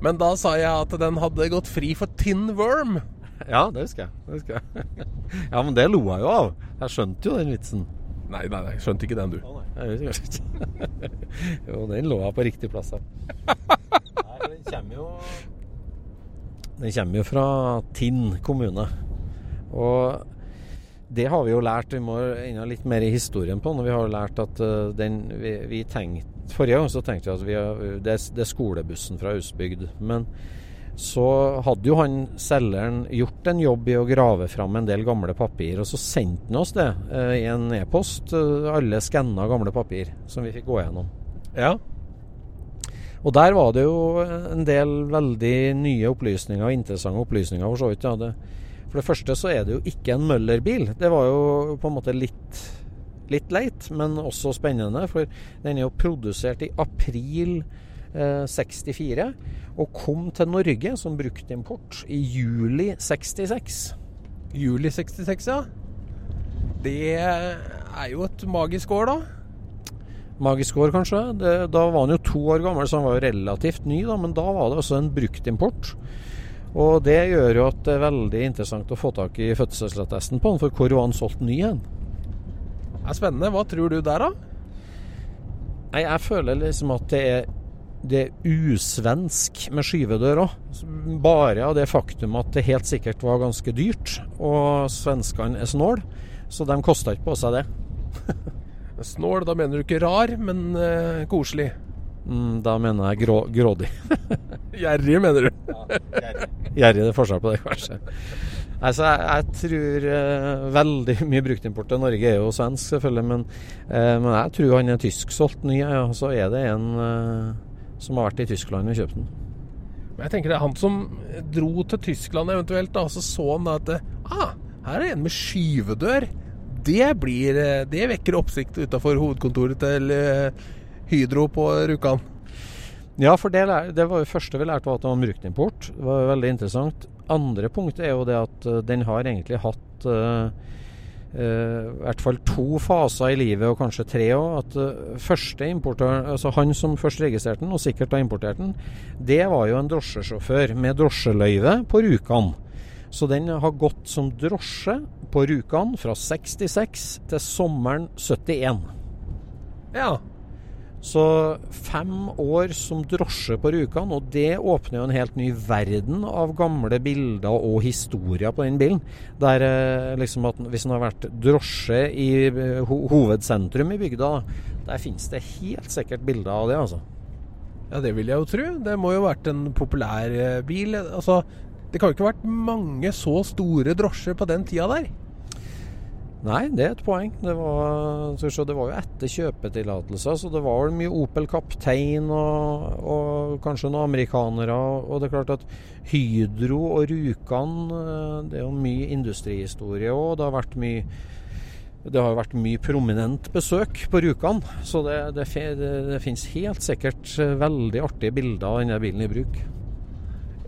Men da sa jeg at den hadde gått fri for tin worm. Ja, det husker jeg. Det husker jeg. <laughs> ja, men det lo jeg jo av. Jeg skjønte jo den vitsen. Nei, nei, nei, skjønte ikke den, du. Jeg ikke. <laughs> jo, den lå jeg på riktig plass. av. Nei, den kommer jo Den kommer jo fra Tinn kommune. Og det har vi jo lært. Vi må enda litt mer i historien på når vi har lært at uh, den vi, vi tenkte Forrige gang så tenkte vi at vi det, det er skolebussen fra Austbygd. Men så hadde jo han selgeren gjort en jobb i å grave fram en del gamle papir, og så sendte han oss det uh, i en e-post. Uh, alle skanna gamle papir som vi fikk gå gjennom. Ja. Og der var det jo en del veldig nye opplysninger, interessante opplysninger for så vidt. Ja. Det, for det første så er det jo ikke en Møller-bil. Det var jo på en måte litt, litt leit, men også spennende. For den er jo produsert i april eh, 64 og kom til Norge som bruktimport i juli 66. Juli 66, ja. Det er jo et magisk år, da. Magisk år, kanskje. Det, da var han jo to år gammel, så han var jo relativt ny, da, men da var det også en bruktimport. Og det gjør jo at det er veldig interessant å få tak i fødselsattesten på han, for hvor var han solgt ny hen? Det er spennende. Hva tror du der, da? Nei, jeg føler liksom at det er, det er usvensk med skyvedør òg. Bare av det faktum at det helt sikkert var ganske dyrt, og svenskene er snål, så de kosta ikke på seg det. <laughs> Snål, da mener du ikke rar, men uh, koselig? Mm, da mener jeg grå, grådig. <laughs> Gjerrig, mener du? <laughs> ja, Gjerrig, det er forskjell på det, kanskje. Altså, jeg, jeg tror eh, veldig mye bruktimport til Norge er jo svensk, selvfølgelig. Men, eh, men jeg tror han er tysksolgt ny. Ja, så er det en eh, som har vært i Tyskland og kjøpt den. Men jeg tenker det er han som dro til Tyskland eventuelt, da, så så han da at ah, her er det en med skyvedør. Det, blir, det vekker oppsikt utafor hovedkontoret til Hydro på Rjukan. Ja, for det, det, var jo første vi lærte var at det var bruktimport. Det var veldig interessant. Andre punkt er jo det at uh, den har egentlig hatt uh, uh, i hvert fall to faser i livet, og kanskje tre òg. At første importør, altså han som først registrerte den, og sikkert har importert den, det var jo en drosjesjåfør med drosjeløyve på Rjukan. Så den har gått som drosje på Rjukan fra 66 til sommeren 71. Ja, så fem år som drosje på Rjukan, og det åpner jo en helt ny verden av gamle bilder og historier på den bilen. Der eh, liksom at Hvis den har vært drosje i eh, ho hovedsentrum i bygda, der finnes det helt sikkert bilder av det, altså. Ja, det vil jeg jo tro. Det må jo ha vært en populær eh, bil. Altså, det kan jo ikke ha vært mange så store drosjer på den tida der? Nei, det er et poeng. Det var, det var jo etter kjøpetillatelser, så det var vel mye Opel Kaptein og, og, kanskje noen amerikanere. Og det er klart at Hydro og Rjukan eh, Det er jo mye industrihistorie òg. Det har vært mye det har vært mye prominent besøk på Rjukan, så det, det, det, finnes helt sikkert eh, veldig artige bilder av denne bilen i bruk.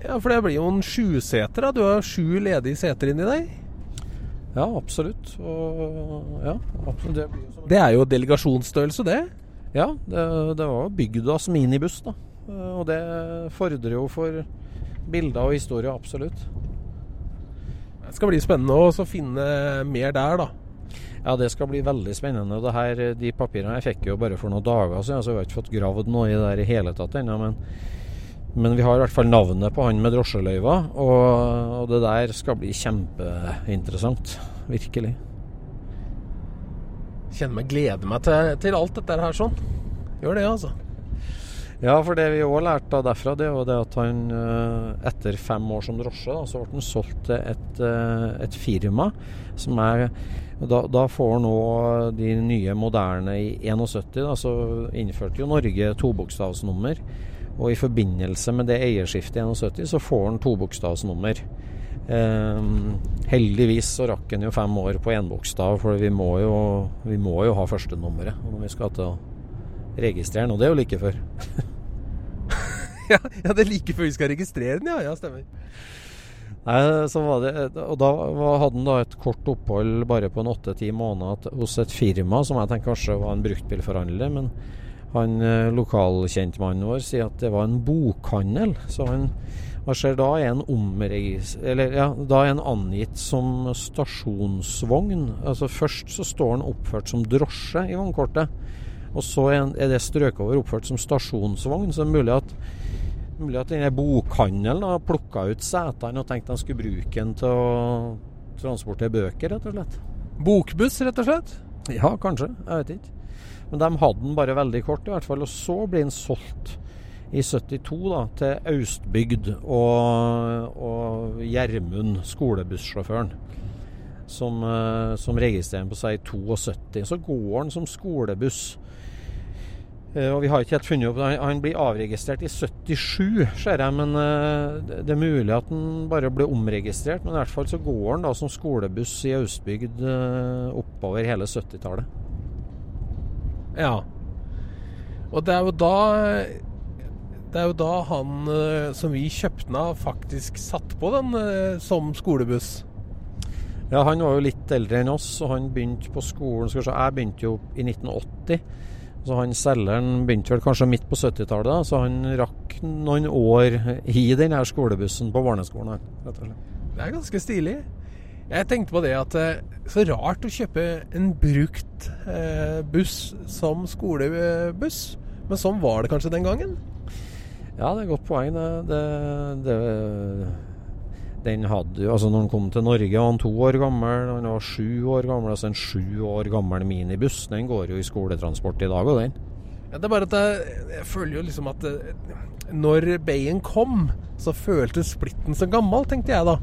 Ja, for det blir jo en sjuseter. Du har sju ledige seter inni deg? Ja, absolutt. Og, ja, absolutt. Det, det, er jo delegasjonsstørrelse, det? Ja, det, det var bygdas minibuss, da. Og det fordrer jo for bilder og historie, absolutt. Det skal bli spennende å finne mer der, da. Ja, det skal bli veldig spennende. Det her, de papirene jeg fikk jo bare for noen dager siden, så jeg har ikke fått gravd noe i det her i hele tatt ennå. Men men vi har i hvert fall navnet på han med drosjeløyva, og, og det der skal bli kjempeinteressant. Virkelig. Kjenner meg gleder meg til, til, alt dette her sånn. Gjør det, altså. Ja, for det vi òg lærte derfra, det var det at han eh, etter fem år som drosje, så ble han solgt til et, eh, et firma som er da, da, får nå de nye moderne i 71, da, så innførte jo Norge tobokstavsnummer. Og i forbindelse med det eierskiftet i 71 så får han tobokstavsnummer. Eh, heldigvis så rakk han jo fem år på énbokstav, for vi må, jo, vi må jo ha førstenummeret når vi skal til å registrere den, og det er jo like før. <laughs> ja, ja, det er like før vi skal registrere den, ja. Ja, stemmer. Nei, så var det, og da hadde han da et kort opphold bare på en åtte-ti måneder hos et firma som jeg tenker kanskje var en bruktbilforhandler, men han eh, lokalkjentmannen vår sier at det var en bokhandel. Så han hva skjer da? Er en omregis... Eller ja, da er en angitt som stasjonsvogn. Altså Først så står den oppført som drosje i vognkortet. Og så er det strøket over oppført som stasjonsvogn. Så det er mulig at Mulig at denne bokhandelen har plukka ut setene og tenkt de skulle bruke den til å transportere bøker, rett og slett. Bokbuss, rett og slett? Ja, kanskje. Jeg vet ikke. Men de hadde den bare veldig kort, i hvert fall. Og så ble den solgt i 72 da, til Austbygd og, og Gjermund, skolebussjåføren. Som, eh, som registrerer på seg i 72. Så går den som skolebuss. Eh, Og vi har ikke helt funnet opp Han, han blir avregistrert i 77, ser jeg. Men eh, det er mulig at den bare ble omregistrert. Men i hvert fall så går den da som skolebuss i Austbygd oppover hele 70-tallet. Ja. Og det er jo da Det er jo da han eh, som vi kjøpte den av, faktisk satt på den eh, som skolebuss. Ja, han var jo litt eldre enn oss, og han begynte på skolen skal vi se, Jeg begynte jo i 1980. Så han selgeren begynte vel kanskje midt på 70-tallet, så han rakk noen år i den her skolebussen på barneskolen. rett og slett. Det er ganske stilig. Jeg tenkte på det at eh, så rart å kjøpe en brukt eh, buss som skolebuss. Men sånn var det kanskje den gangen? Ja, det er et godt poeng. Det, det, den hadde jo, altså Når han kom til Norge, var han to år gammel. Han var sju år gammel. altså En sju år gammel minibuss. Den går jo i skoletransport i dag, og den. Ja, det er bare at jeg, jeg føler jo liksom at eh, når Bayen kom, så føltes splitten så gammel, tenkte jeg da.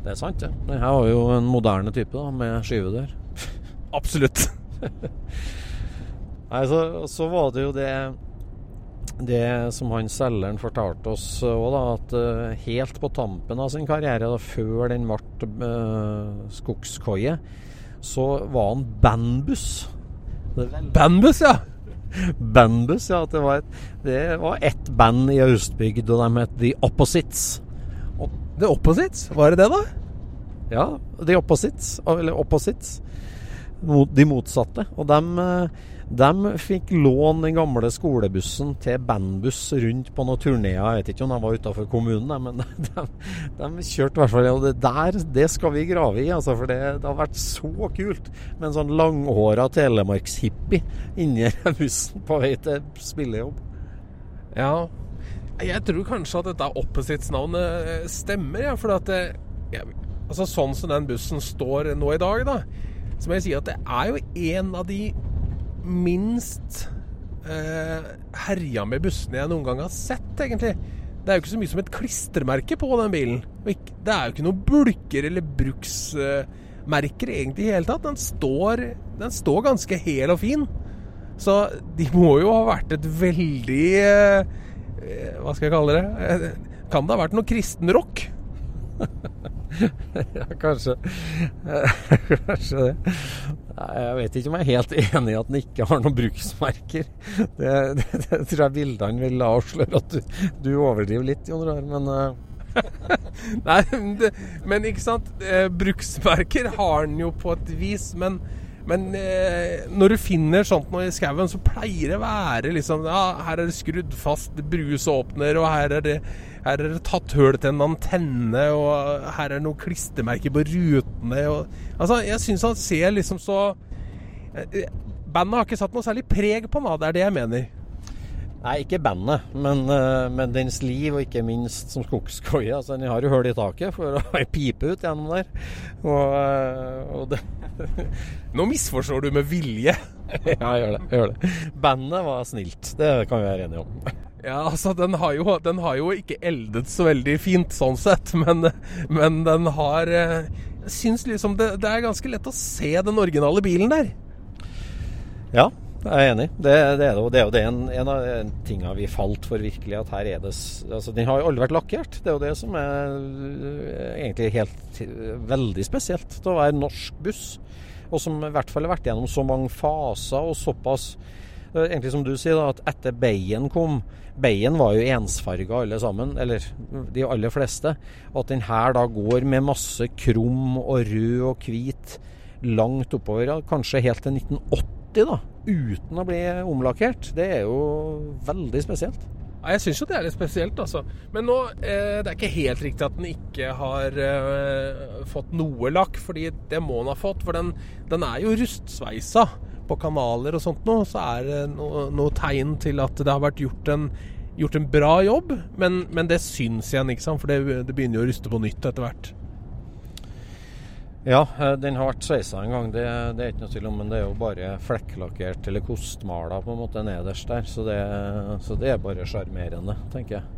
Det er sant, det. Ja. her var jo en moderne type, da, med skyvedør. <laughs> Absolutt. <laughs> Nei, så, så var det jo det Det som han selgeren fortalte oss òg, da, at eh, helt på tampen av sin karriere, da, før den ble uh, skogskoie, så var han bandbuss. Bandbuss, ja. <laughs> Bandbuss, ja. Det var, et, det var ett band i Austbygd, og de het The Opposites. The Opposites, var det det, da? Ja, The Opposites, eller Opposites. De motsatte. Og dem, eh, dem fikk låne den gamle skolebussen til bandbuss rundt på noen turneer. Jeg vet ikke om de var utafor kommunen, men <laughs> de, de kjørte i hvert fall Og det der, det skal vi grave i, altså. For det, det har vært så kult med en sånn langhåra telemarkshippie inni <laughs> bussen på vei til spillejobb. Ja. Jeg tror kanskje at dette Opposites-navnet eh, stemmer, ja. For at det, ja, altså sånn som den bussen står nå i dag, da, så må jeg si at det er jo en av de minst eh, herja med bussene jeg noen gang har sett, egentlig. Det er jo ikke så mye som et klistremerke på den bilen. Det er jo ikke noen bulker eller bruksmerker egentlig i hele tatt. Den står, den står ganske hel og fin. Så de må jo ha vært et veldig eh, eh, Hva skal jeg kalle det? Eh, Kan det ha vært noe kristenrock? <laughs> Ja, kanskje. <laughs> kanskje det. Nei, Jeg vet ikke om jeg er helt enig i at den ikke har noen bruksmerker. Det, det, det tror jeg bildene vil avsløre at du, du overdriver litt, Jon Rar, Men uh... <laughs> Nei, det, men ikke sant? Eh, bruksmerker har den jo på et vis, men men eh, når du finner sånt noe i skauen, så pleier det å være liksom Ja, her er det skrudd fast brusåpner, og her er det, her er det tatt hull til en antenne, og her er noen klistremerker på rutene og, Altså, jeg syns han ser liksom så eh, Bandet har ikke satt noe særlig preg på den. Det er det jeg mener. Nei, ikke bandet, men, eh, men dens liv, og ikke minst som skogskoie. Altså, den har jo hull i taket for å <laughs> pipe ut gjennom der. Og, eh, og det <laughs> Nå misforstår du med vilje. <laughs> Ja, jeg gjør det. Jeg gjør det. Bandet var snilt. Det kan vi være enige om. <laughs> Ja, altså, den har, jo, den har jo ikke eldet så veldig fint, sånn sett, men, men den har eh, Jeg syns liksom det, det er ganske lett å se den originale bilen der. Ja, jeg er enig. Det, det er det. Det er jo en, en av tingene vi falt for virkelig. At her er det Altså, den har jo aldri vært lakkert. Det er jo det som er øh, egentlig helt veldig spesielt. Til å være norsk buss. Og som i hvert fall har vært gjennom så mange faser og såpass er egentlig som du sier, da, at etter Beien kom Beien var jo ensfarga alle sammen, eller de aller fleste. Og at den her da går med masse krum og rød og hvit langt oppover, kanskje helt til 1980, da, uten å bli omlakkert. Det er jo veldig spesielt. Ja, jeg syns jo det er litt spesielt, altså. Men nå, eh, det er ikke helt riktig at den ikke har eh, fått noe lakk, fordi det må den ha fått. For den, den er jo rustsveisa på kanaler og sånt nå. Så er det noe, noe tegn til at det har vært gjort en, gjort en bra jobb. Men, men det syns igjen, ikke sant. For det, det begynner jo å ruste på nytt etter hvert. Ja, eh, den har vært sveisa en gang, det, det, er ikke noe tvil om. Men det er jo bare flekklakkert eller kostmala på en måte nederst der. Så det, så det er bare sjarmerende, tenker jeg.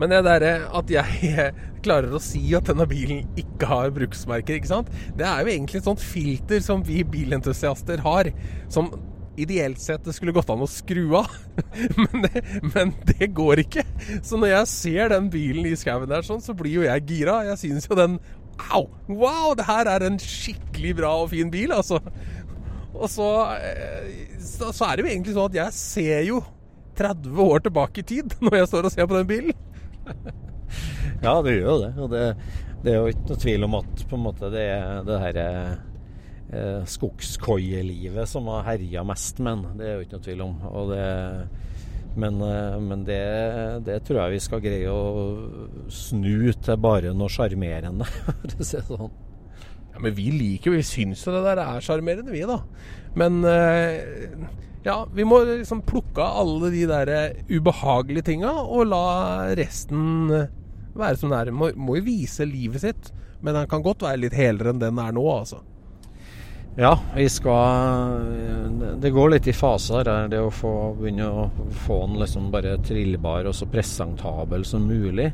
Men det derre at jeg <laughs> klarer å si at denne bilen ikke har bruksmerker, ikke sant? Det er jo egentlig et sånt filter som vi bilentusiaster har. Som ideelt sett det skulle gått an å skru av. <laughs> men, det, men, det, går ikke. Så når jeg ser den bilen i skauen der sånn, så blir jo jeg gira. Jeg syns jo den Au! Wow, det her er en skikkelig bra og fin bil, altså. Og så, eh, så, så er det jo egentlig sånn at jeg ser jo 30 år tilbake i tid <laughs> når jeg står og ser på den bilen. ja, det gjør jo det. Og det, det, er jo ikke noe tvil om at på en måte det er det her eh, skogskoielivet som har herja mest med den. Det er jo ikke noe tvil om. Og det men, eh, men det, det, tror jeg vi skal greie å snu til bare noe sjarmerende, <laughs> for å si det sånn. Ja, Men vi liker jo, vi syns jo det der er sjarmerende, vi da. Men eh, ja, vi må liksom plukke av alle de der ubehagelige tinga og la resten være som det er. Må, må jo vise livet sitt, men den kan godt være litt helere enn den er nå, altså. Ja, vi skal Det går litt i faser her. Det å få, begynne å få den liksom bare trillbar og så presentabel som mulig.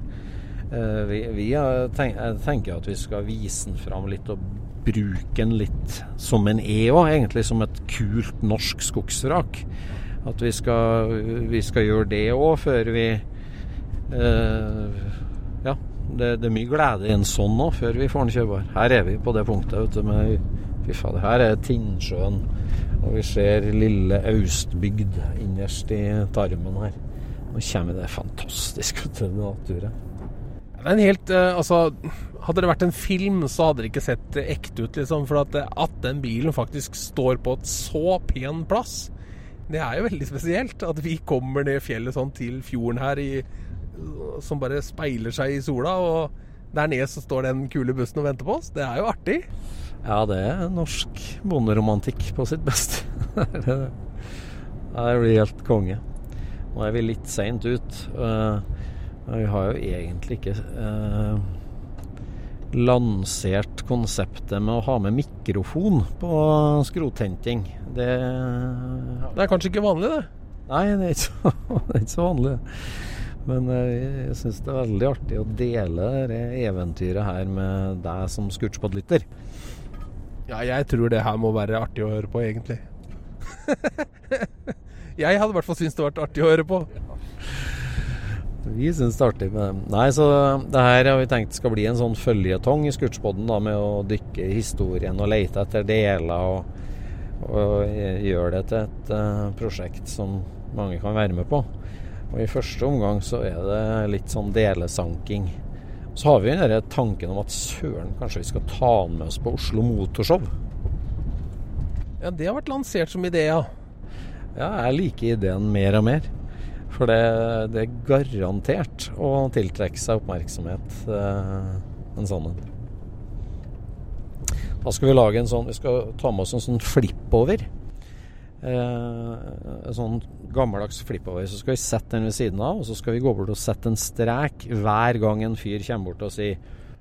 Eh, vi, vi tenk, jeg tenker at vi skal vise den fram litt og bruke den litt som en er òg, egentlig som et kult norsk skogsvrak. At vi skal, vi skal gjøre det òg før vi eh, Ja, det, det, er mye glede i en sånn òg, før vi får den kjørbar. Her er vi på det punktet vet du, med Fy fader, her er Tinnsjøen. Og vi ser lille Austbygd innerst i tarmen her. Nå kommer det fantastisk til naturen. Det er en helt uh, Altså, hadde det vært en film, så hadde det ikke sett ekte ut, liksom. For at, at den bilen faktisk står på et så pen plass, det er jo veldig spesielt. At vi kommer ned fjellet sånn til fjorden her i, som bare speiler seg i sola. Og der nede så står den kule bussen og venter på oss. Det er jo artig. Ja, det er norsk bonderomantikk på sitt beste. <laughs> det blir helt konge. Nå er vi litt seint ut. Uh, vi har jo egentlig ikke uh, lansert konseptet med å ha med mikrofon på skrothenting. Det, det er kanskje ikke vanlig, det? Nei, det er ikke så, <laughs> er ikke så vanlig. Men uh, jeg syns det er veldig artig å dele det eventyret her med deg som scootspodlytter. Ja, jeg tror det her må være artig å høre på, egentlig. <laughs> jeg hadde i hvert fall syntes det var artig å høre på. Vi syns det er artig med Nei, så det her har vi tenkt skal bli en sånn føljetong i Scootspodden, med å dykke i historien og lete etter deler. Og, og gjøre det til et uh, prosjekt som mange kan være med på. Og I første omgang så er det litt sånn delesanking. Så har vi den tanken om at søren, kanskje vi skal ta den med oss på Oslo Motorshow. Ja, det har vært lansert som idé, ja. Ja, jeg liker ideen mer og mer. For det, det er garantert å tiltrekke seg oppmerksomhet, eh, en sånn en. Da skal vi lage en sånn Vi skal ta med oss en sånn flippover. Eh, en sånn gammeldags flippover. Så skal vi sette den ved siden av, og så skal vi gå bort og sette en strek hver gang en fyr kommer bort og sier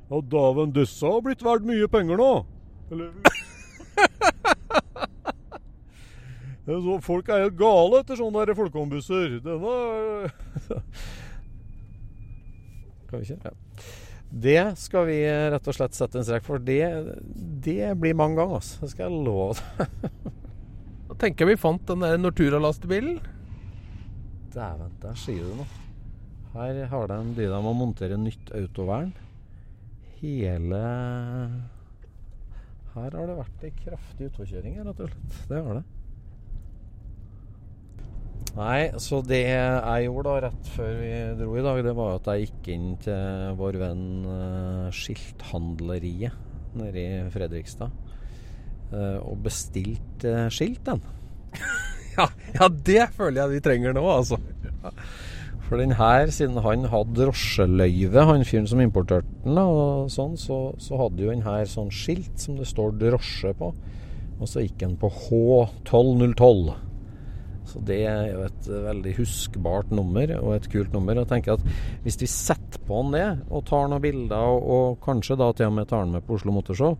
Ja, dæven, disse har blitt verdt mye penger nå. Eller <laughs> så, Folk er helt gale etter sånne der folkeombusser. Denne <laughs> Kan vi ikke? Ja. Det skal vi rett og slett sette en strek for. Det, det blir mange ganger, altså. Det skal jeg love deg. <laughs> Da tenker jeg vi fant den der Nortura-lastebilen. Dæven, der sier du noe. Her har de brydd dem å montere nytt autovern. Hele Her har det vært ei kraftig utforkjøring, rett og slett. Det har det. Nei, så det jeg gjorde da rett før vi dro i dag, det var at jeg gikk inn til vår venn uh, Skilthandleriet nede i Fredrikstad. Uh, og bestilte uh, skilt, den. Ja, ja, det føler jeg vi trenger nå, altså. For den her, siden han hadde drosjeløyve, han fyren som importerte den, og sånn, så, så, hadde jo den her sånn skilt som det står drosje på. Og så gikk den på H12012. Så det er jo et veldig huskbart nummer, og et kult nummer. Og jeg tenker at hvis vi setter på han det, og tar noen bilder, og, og kanskje da til og med tar han med på Oslo Motorshow,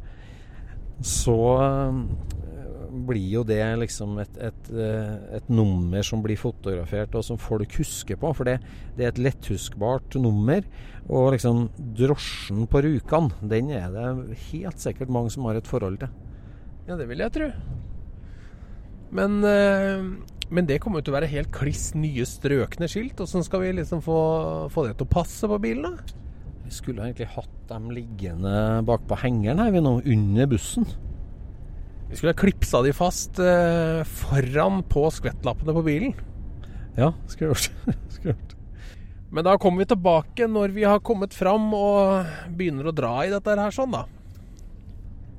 så blir jo det liksom et, et, øh, et, nummer som blir fotografert, og som folk husker på. For det, det er et letthuskbart nummer. Og liksom drosjen på Rjukan, den er det helt sikkert mange som har et forhold til. Ja, det vil jeg tro. Men øh men det kommer jo til å være helt kliss nye strøkne skilt. Åssen skal vi liksom få, få, det til å passe på bilen, da? Vi skulle egentlig hatt dem liggende bakpå hengeren her vi nå, under bussen. Vi skulle ha klipsa de fast eh, foran på skvettlappene på bilen. Ja, <laughs> skulle gjort. Men da kommer vi tilbake når vi har kommet fram og begynner å dra i dette her sånn, da.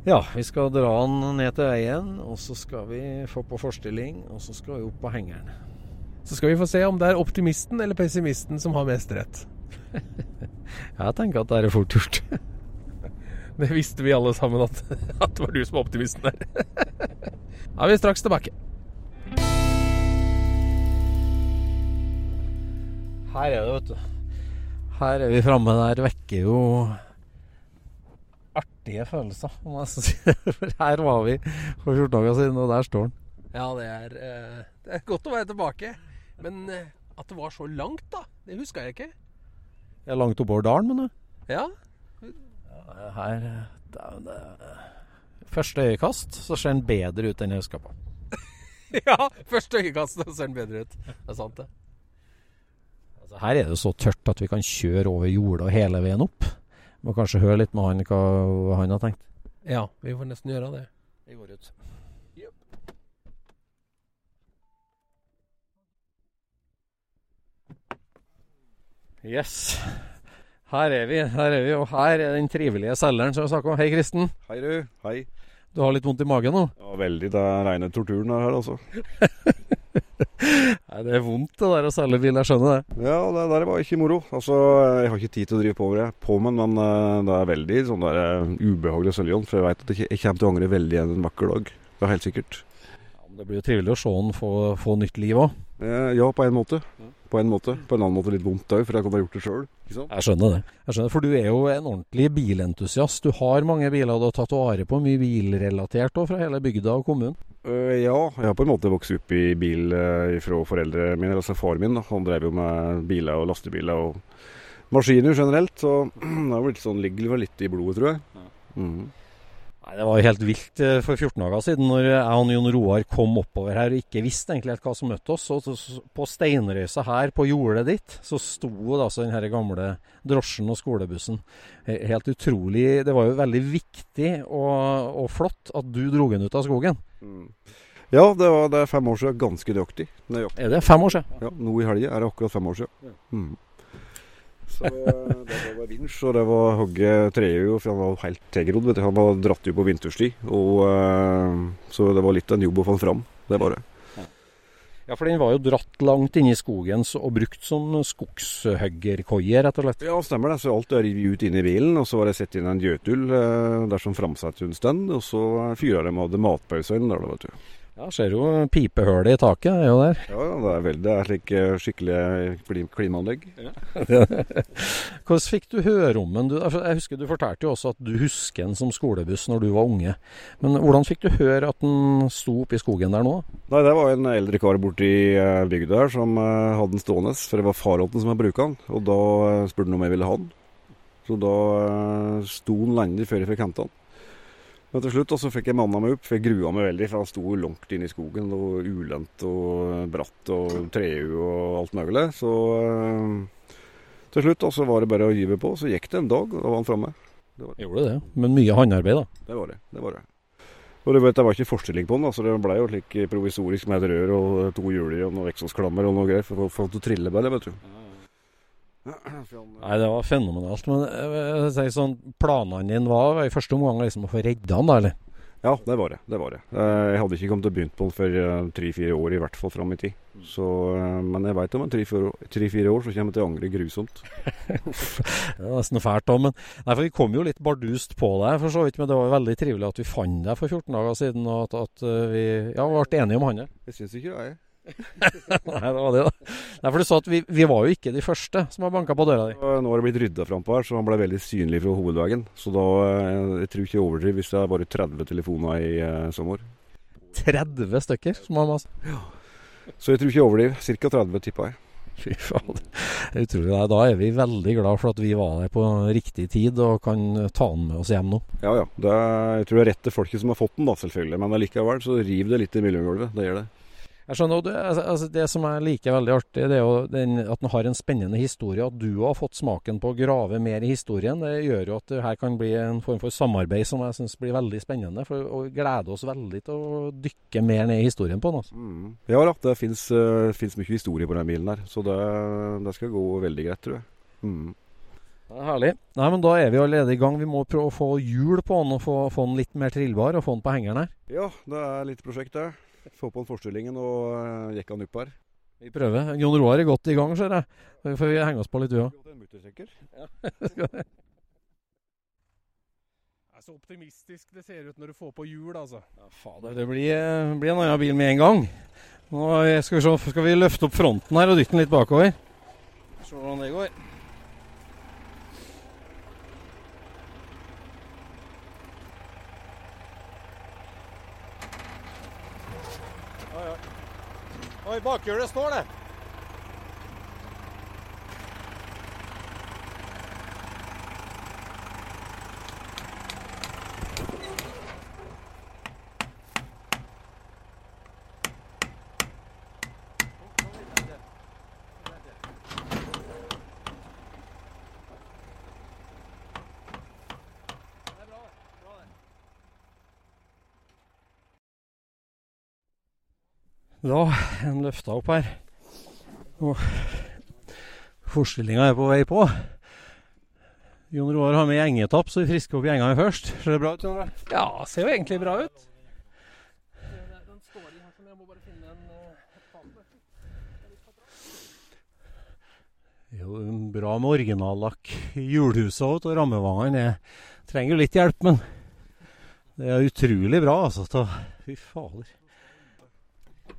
Ja, vi skal dra den ned til veien, og så skal vi få på forstilling, og så skal vi opp på hengeren. Så skal vi få se om det er optimisten eller pessimisten som har mest rett. <laughs> Jeg tenker at det er fort gjort. <laughs> <laughs> det visste vi alle sammen, at, <laughs> at det var du som var optimisten der. <laughs> Da er vi straks tilbake. Her er det, vet du. Her er vi framme. Der vekker jo artige følelser, om jeg si. For her var vi for 14 dager siden, og der står den. Ja, det er, eh, det er godt å være tilbake. Men eh, at det var så langt, da, det huska jeg ikke. Ja, langt oppover dalen, mener du? Ja. Her det, det, Første øyekast så ser den bedre ut enn jeg huska på. ja, første øyekast så ser den bedre ut. Det er sant, det. Altså, her er det så tørt at vi kan kjøre over jorda hele veien opp. Må kanskje høre litt med han hva han har tenkt. Ja, vi får nesten gjøre det. Vi går ut. Yep. Yes. Her er vi, her er vi, og her er den trivelige selgeren som vi snakker om. Hei, Kristen. Hei, du. Hei. Du har litt vondt i magen nå? Ja, veldig. Det er reine torturen her, altså. <laughs> Nei, Det er vondt det der å selge bil, jeg skjønner det. Ja, det der var ikke moro. Altså, Jeg har ikke tid til å drive på med det, på med, men uh, det er veldig sånn der, uh, ubehagelig å selge den. For jeg vet at jeg kommer til å angre veldig en vakker dag. Det er helt sikkert. Ja, det blir jo trivelig å se den få, få nytt liv òg. Uh, ja, på en måte. På en måte. På en annen måte litt vondt òg, for jeg kan ha gjort det sjøl. Jeg skjønner det. Jeg skjønner, For du er jo en ordentlig bilentusiast. Du har mange biler, du har tatt vare på mye bilrelatert òg fra hele bygda og kommunen? Uh, ja, jeg har på en måte vokst opp i bil uh, fra foreldrene mine. Altså far min da, han drev jo med biler og lastebiler og maskiner generelt. Så <clears throat> det har blitt sånn, ligger litt i blodet, tror jeg. Mm. Nei, Det var jo helt vilt eh, for 14 dager siden når jeg og Jon Roar kom oppover her og ikke visste egentlig helt hva som møtte oss. Og på steinrøysa her på jordet ditt så sto det altså den her gamle drosjen og skolebussen. Helt utrolig. Det var jo veldig viktig og, og flott at du dro den ut av skogen. Mm. Ja, det, var, det er fem år siden. Ganske nøyaktig. Er det fem år siden? Ja, nå i helga er det akkurat fem år siden. Mm. Så eh, det var vinsj, og det var hogge trehjul, for han var helt tilgrodd. Han var dratt jo på vinterstid. Og, uh, så det var litt av en jobb å få han fram. Det var det. Ja, for den var jo dratt langt inn i skogen og brukt som skogshuggerkoie, rett og slett? Ja, stemmer det. Så alt er revet ut inn i bilen, og så var det satt inn en gjøtul uh, der som framsatte en stund. Og så fyra de av matpause der, vet du. Ja, ser jo pipehullet i taket er jo der. Ja, det er veldig det er slik eh, skikkelig klimaanlegg. Ja. <laughs> Hvordan fikk du høre om den? Jeg husker Du fortalte jo også at du husker den som skolebuss når du var unge. Men hvordan fikk du høre at den sto oppe i skogen der nå? Nei, Det var en eldre kar borti i bygda her som eh, hadde den stående. For det var faråtten som hadde brukt den. Og da spurte han om jeg ville ha den. Så da sto den lenge før jeg fikk hente den. Men til slutt også fikk jeg manna meg opp, for jeg grua meg veldig. For han sto langt inne i skogen. Og ulendt og bratt og treu og alt mulig. Så øh, til slutt også var det bare å gyve på. Så gikk det en dag, og da var han framme. Gjorde det. Men mye håndarbeid, da? Det var det. det var det. Og du vet, Det var ikke forstilling på den, da, så det ble jo slik provisorisk med et rør og to hjul og noe eksosklammer og noe greier for få til å trille bare, vet du. <clears throat> Nei, det var fenomenalt. Men jeg, jeg sånn, planene dine var i første omgang liksom å få redda han, da, eller? Ja, det var det. det var det. Eh, Jeg hadde ikke kommet til å begynne på den før tre-fire år, i hvert fall fram i tid. Så, eh, men jeg veit om tre-fire år så kommer jeg til å angre grusomt. <laughs> Det er nesten fælt da, men Nei, for vi kom jo litt bardust på deg, for så vidt. Men det var veldig trivelig at vi fant deg for 14 dager siden, og at, at eh, vi ja, ble enige om handel. Jeg syns ikke det, jeg. <laughs> Nei, det var det, da. Nei, for du sa at vi, vi var jo ikke de første som har banka på døra di. Nå har det blitt rydda frampå her, så han ble veldig synlig fra hovedveien. Så da eh, jeg tror ikke jeg overdriver hvis det er bare 30 telefoner i eh, sommer. 30 stykker som har masse. Så jeg tror ikke jeg overdriver. Ca. 30, tipper jeg. Fy faen. Det er utrolig. Nei, Da er vi veldig glad for at vi var der på riktig tid og kan ta den med oss hjem nå. Ja ja. Det er, jeg tror det er rett til folket som har fått den, da, selvfølgelig. Men allikevel så riv det litt i miljøgulvet. Det gjør det. Jeg skjønner, du, det, altså, det som jeg liker veldig artig, det er jo den, at den har en spennende historie. At du har fått smaken på å grave mer i historien. Det gjør jo at det her kan bli en form for samarbeid som jeg syns blir veldig spennende. For, å gleder oss veldig til å dykke mer ned i historien på den. Altså. Mm. Ja da, det fins mye historie på den bilen her. Så det, det skal gå veldig greit, tror jeg. Mm. Er herlig. Nei, men Da er vi allerede i gang. Vi må prøve å få hjul på den og få, få den litt mer trillbar og få den på hengeren her. Ja, det er litt prosjekt, det. Få på den forstillingen og uh, jekke den opp her. Vi prøver. Jon Roar er godt i gang, ser jeg. Så får vi henge oss på litt, vi òg. <laughs> Det er så optimistisk det ser ut når du får på hjul, altså. Ja, fader, det blir, eh, blir en annen bil med en gang. Nå skal vi, se, skal vi løfte opp fronten her og dytte den litt bakover. Se hvordan det går. Oi, bakhjulet står det. Er den løfta opp her. Og forstillinga er på vei på. Jon Roar har med gjengetapp, så vi frisker opp gjengene først. Ser det bra ut? Jon Roar? Ja, ser jo egentlig bra ut. Det er jeg finne en Jo, bra med originallakk i hjulhuset òg, og rammevangene trenger jo litt hjelp, men det er utrolig bra, altså. Fy fader.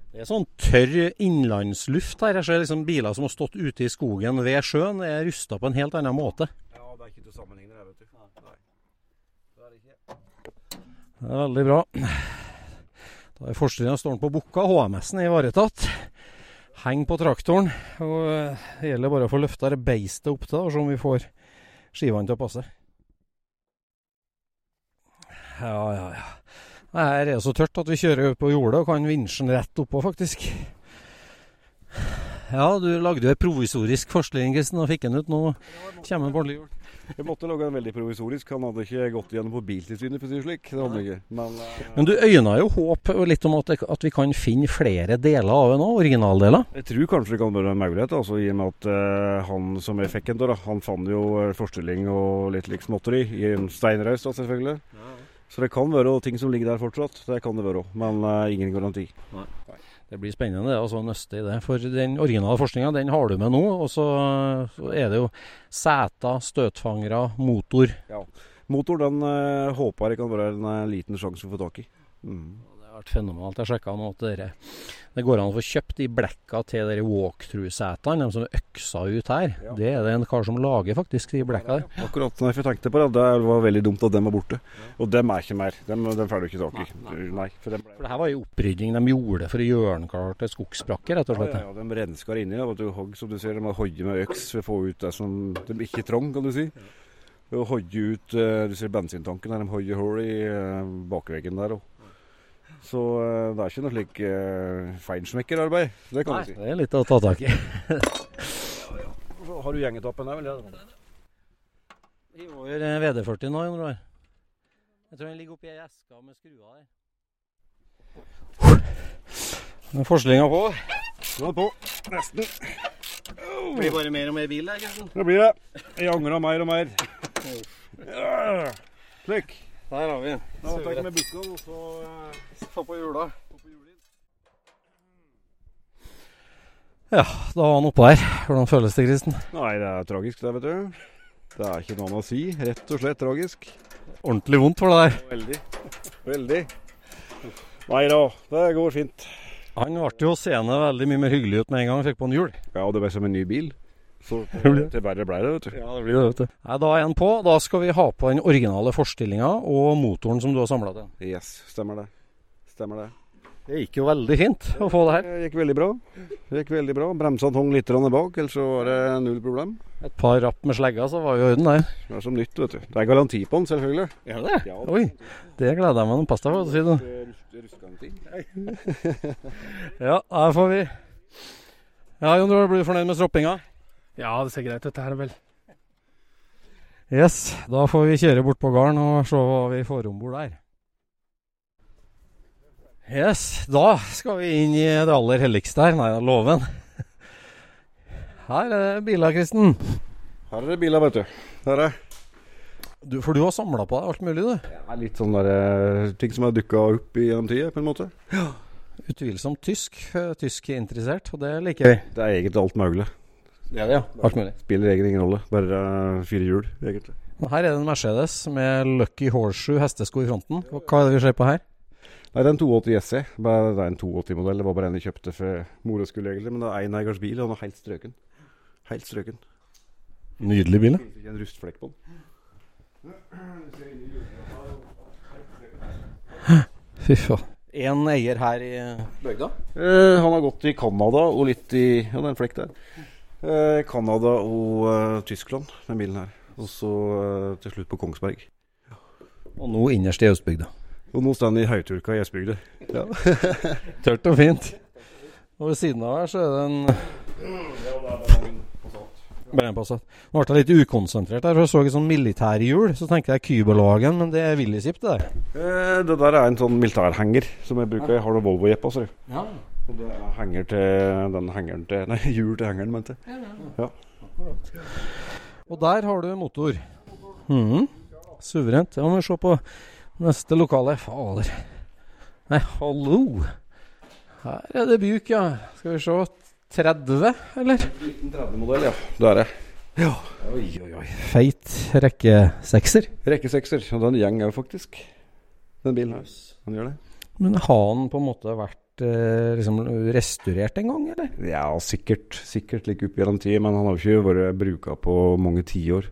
Det er sånn tørr innlandsluft her. Jeg ser liksom biler som har stått ute i skogen ved sjøen, er rusta på en helt annen måte. Ja, det er ikke til å sammenligne det, vet du. Nei. Det er det ikke. Det er veldig bra. Da er forstillinga står på Bukka. HMS-en er ivaretatt. Heng på traktoren. og eh, Det gjelder bare å få løfta det beistet opp til og se om vi får skivene til å passe. Ja, ja, ja. Her er det så tørt at vi kjører på jordet og kan vinsje den rett oppå, faktisk. Ja, du lagde jo en provisorisk forskning og fikk den ut. Nå kommer den på ordentlig jord. Jeg måtte lage den veldig provisorisk. Han hadde ikke gått gjennom på Biltilsynet, for å si det slik. Det ikke. Men, uh... Men du øyna jo håp litt om at, at vi kan finne flere deler av den òg, originaldeler. jeg tror kanskje det kan være en mulighet, altså, i og med at uh, han som jeg fikk den da, han fant jo eh, forstilling og litt lik småtteri i en steinraus, selvfølgelig. Så det kan være ting som ligger der fortsatt. Det kan det være òg, men uh, ingen garanti. Det blir spennende det, å nøste i det. For den originale forskninga den har du med nå. Og så, så er det jo seter, støtfangere, motor. Ja. Motor den eh, håper jeg kan være en eh, liten sjanse å få tak i. Mm. Vært fenomenalt. Jeg sjekka nå at dere, det går an å få kjøpt de blekka til dere walkthrough-setene, de som er øksa ut her. Ja. Det er det en kar som lager, faktisk, de blekka der. Akkurat når jeg tenkte på det, det var veldig dumt at dem var borte. Og dem er ikke mer. Dem, dem får du ikke tak i. Nei, for dem ble... For det her var jo opprydding de gjorde for å gjøre den klar til skogsbrakker, rett og slett. ja, ja, de rensker inni. da, du, hogg, som du ser, De har hogget med øks for å få ut det som de ikke trang, kan du si. Og hogge ut eh, Du ser bensintanken her, de hogger hull i eh, bakveggen der òg. Så eh, det er ikke noe slik uh, feinschmeckerarbeid. Det kan Nei, du si. det er litt å ta tak i. Så <laughs> har du gjengetappen der, vel? Vi over VD40 nå, Jon Roar. Jeg tror den ligger oppi ei eske med skruer der. Forstillinga på. Nå er det på. Nesten. Blir bare mer og mer bil der. Kristian. Det blir det. Jeg angrer mer og mer. Ja. Slik. Der har vi den. Da tar jeg med bukken, og så eh, Ta på hjula. Ja, da var han oppå her. Hvordan føles det, Kristen? Nei, det er tragisk det, vet du. Det er ikke noe annet å si. Rett og slett tragisk. Ordentlig vondt for det der. Veldig. Veldig. Nei da, det går fint. Han ble jo seende veldig mye mer hyggelig ut med en gang han fikk på en hjul. Ja, og det ble som en ny bil. Så <laughs> til verre ble det, vet du. Ja, det blir det, vet du. Nei, da er en på. Da skal vi ha på den originale forstillinga og motoren som du har samla til. Yes, stemmer det. Stemmer det. Det gikk jo veldig fint å få det her. Det gikk veldig bra. Det gikk veldig bra. Bremsene hang litt bak, ellers så var det null problem. Et par rapp med slegga, så var jo i orden det. Det er som nytt, vet du. Det er garanti på den, selvfølgelig. Er det? Ja. Oi, det gleder jeg meg til. Pass deg for å si det. <laughs> Ja, her får vi Ja, Jon Roar, blir du fornøyd med stroppinga? Ja, det ser greit ut, det her vel. Yes, da får vi kjøre bort på gården og se hva vi får om bord der. Yes, da skal vi inn i det aller helligste her. Nei, låven. Her er det biler, Kristen. Her er det biler, vet du. Her er Du, for du har samla på deg alt mulig, du. det er litt sånn der, eh, ting som har dukka opp gjennom tida, på en måte. Ja, Utvilsomt tysk. eh, Tysk-interessert, og det liker vi. Det er egentlig alt mulig. Det er det, ja. Alt mulig. Spiller egentlig ingen rolle. Bare eh, fire hjul, egentlig. Her er det en Mercedes med Lucky Horseshoe hestesko i fronten. Hva er det vi ser på her? Nei, det er en 280 SE. Bare, det er en 280-modell. Det var bare en jeg kjøpte for mora skulle, egentlig. Men det er eineiers bil, og den er helt strøken. Helt strøken. Nydelig bil. Finnes ikke en rustflekk på den. Fy faen. En eier her i bygda? Eh, han har gått i Canada og litt i Ja, det er en flekk der. Eh, Canada og eh, Tyskland med bilen her. Og så eh, til slutt på Kongsberg. Og nå innerst i Østbygda. Og nå står den i Høyturka i Østbygda. Ja. <laughs> Tørt og fint. Og ved siden av her så er det en Bare en Nå ble jeg litt ukonsentrert her, for jeg så et sånn militærhjul. Så tenkte jeg Kybelagen, men det er Willysip, det der. Eh, det der er en sånn militærhenger som jeg bruker. Jeg har noe Volvo-jepp altså. Ja. Og det er henger til den hengeren til Nei, <laughs> hjul til hengeren, mente jeg. Ja. Og der har du motor. Mm. Suverent. Ja, må vi se på neste lokale. Fader. Nei, hallo. Her er det buk, ja. Skal vi se. 30, eller? 1930-modell, ja. Det er det. Ja. Oi, oi, oi. Feit rekke sekser. Rekke sekser. Og den gjeng òg, faktisk. Den bilen her. Han gjør det. Men har den på en måte vært eh, liksom restaurert en gang, eller? Ja, sikkert. Sikkert like opp gjennom tid, men han har jo ikke vært bruka på mange tiår.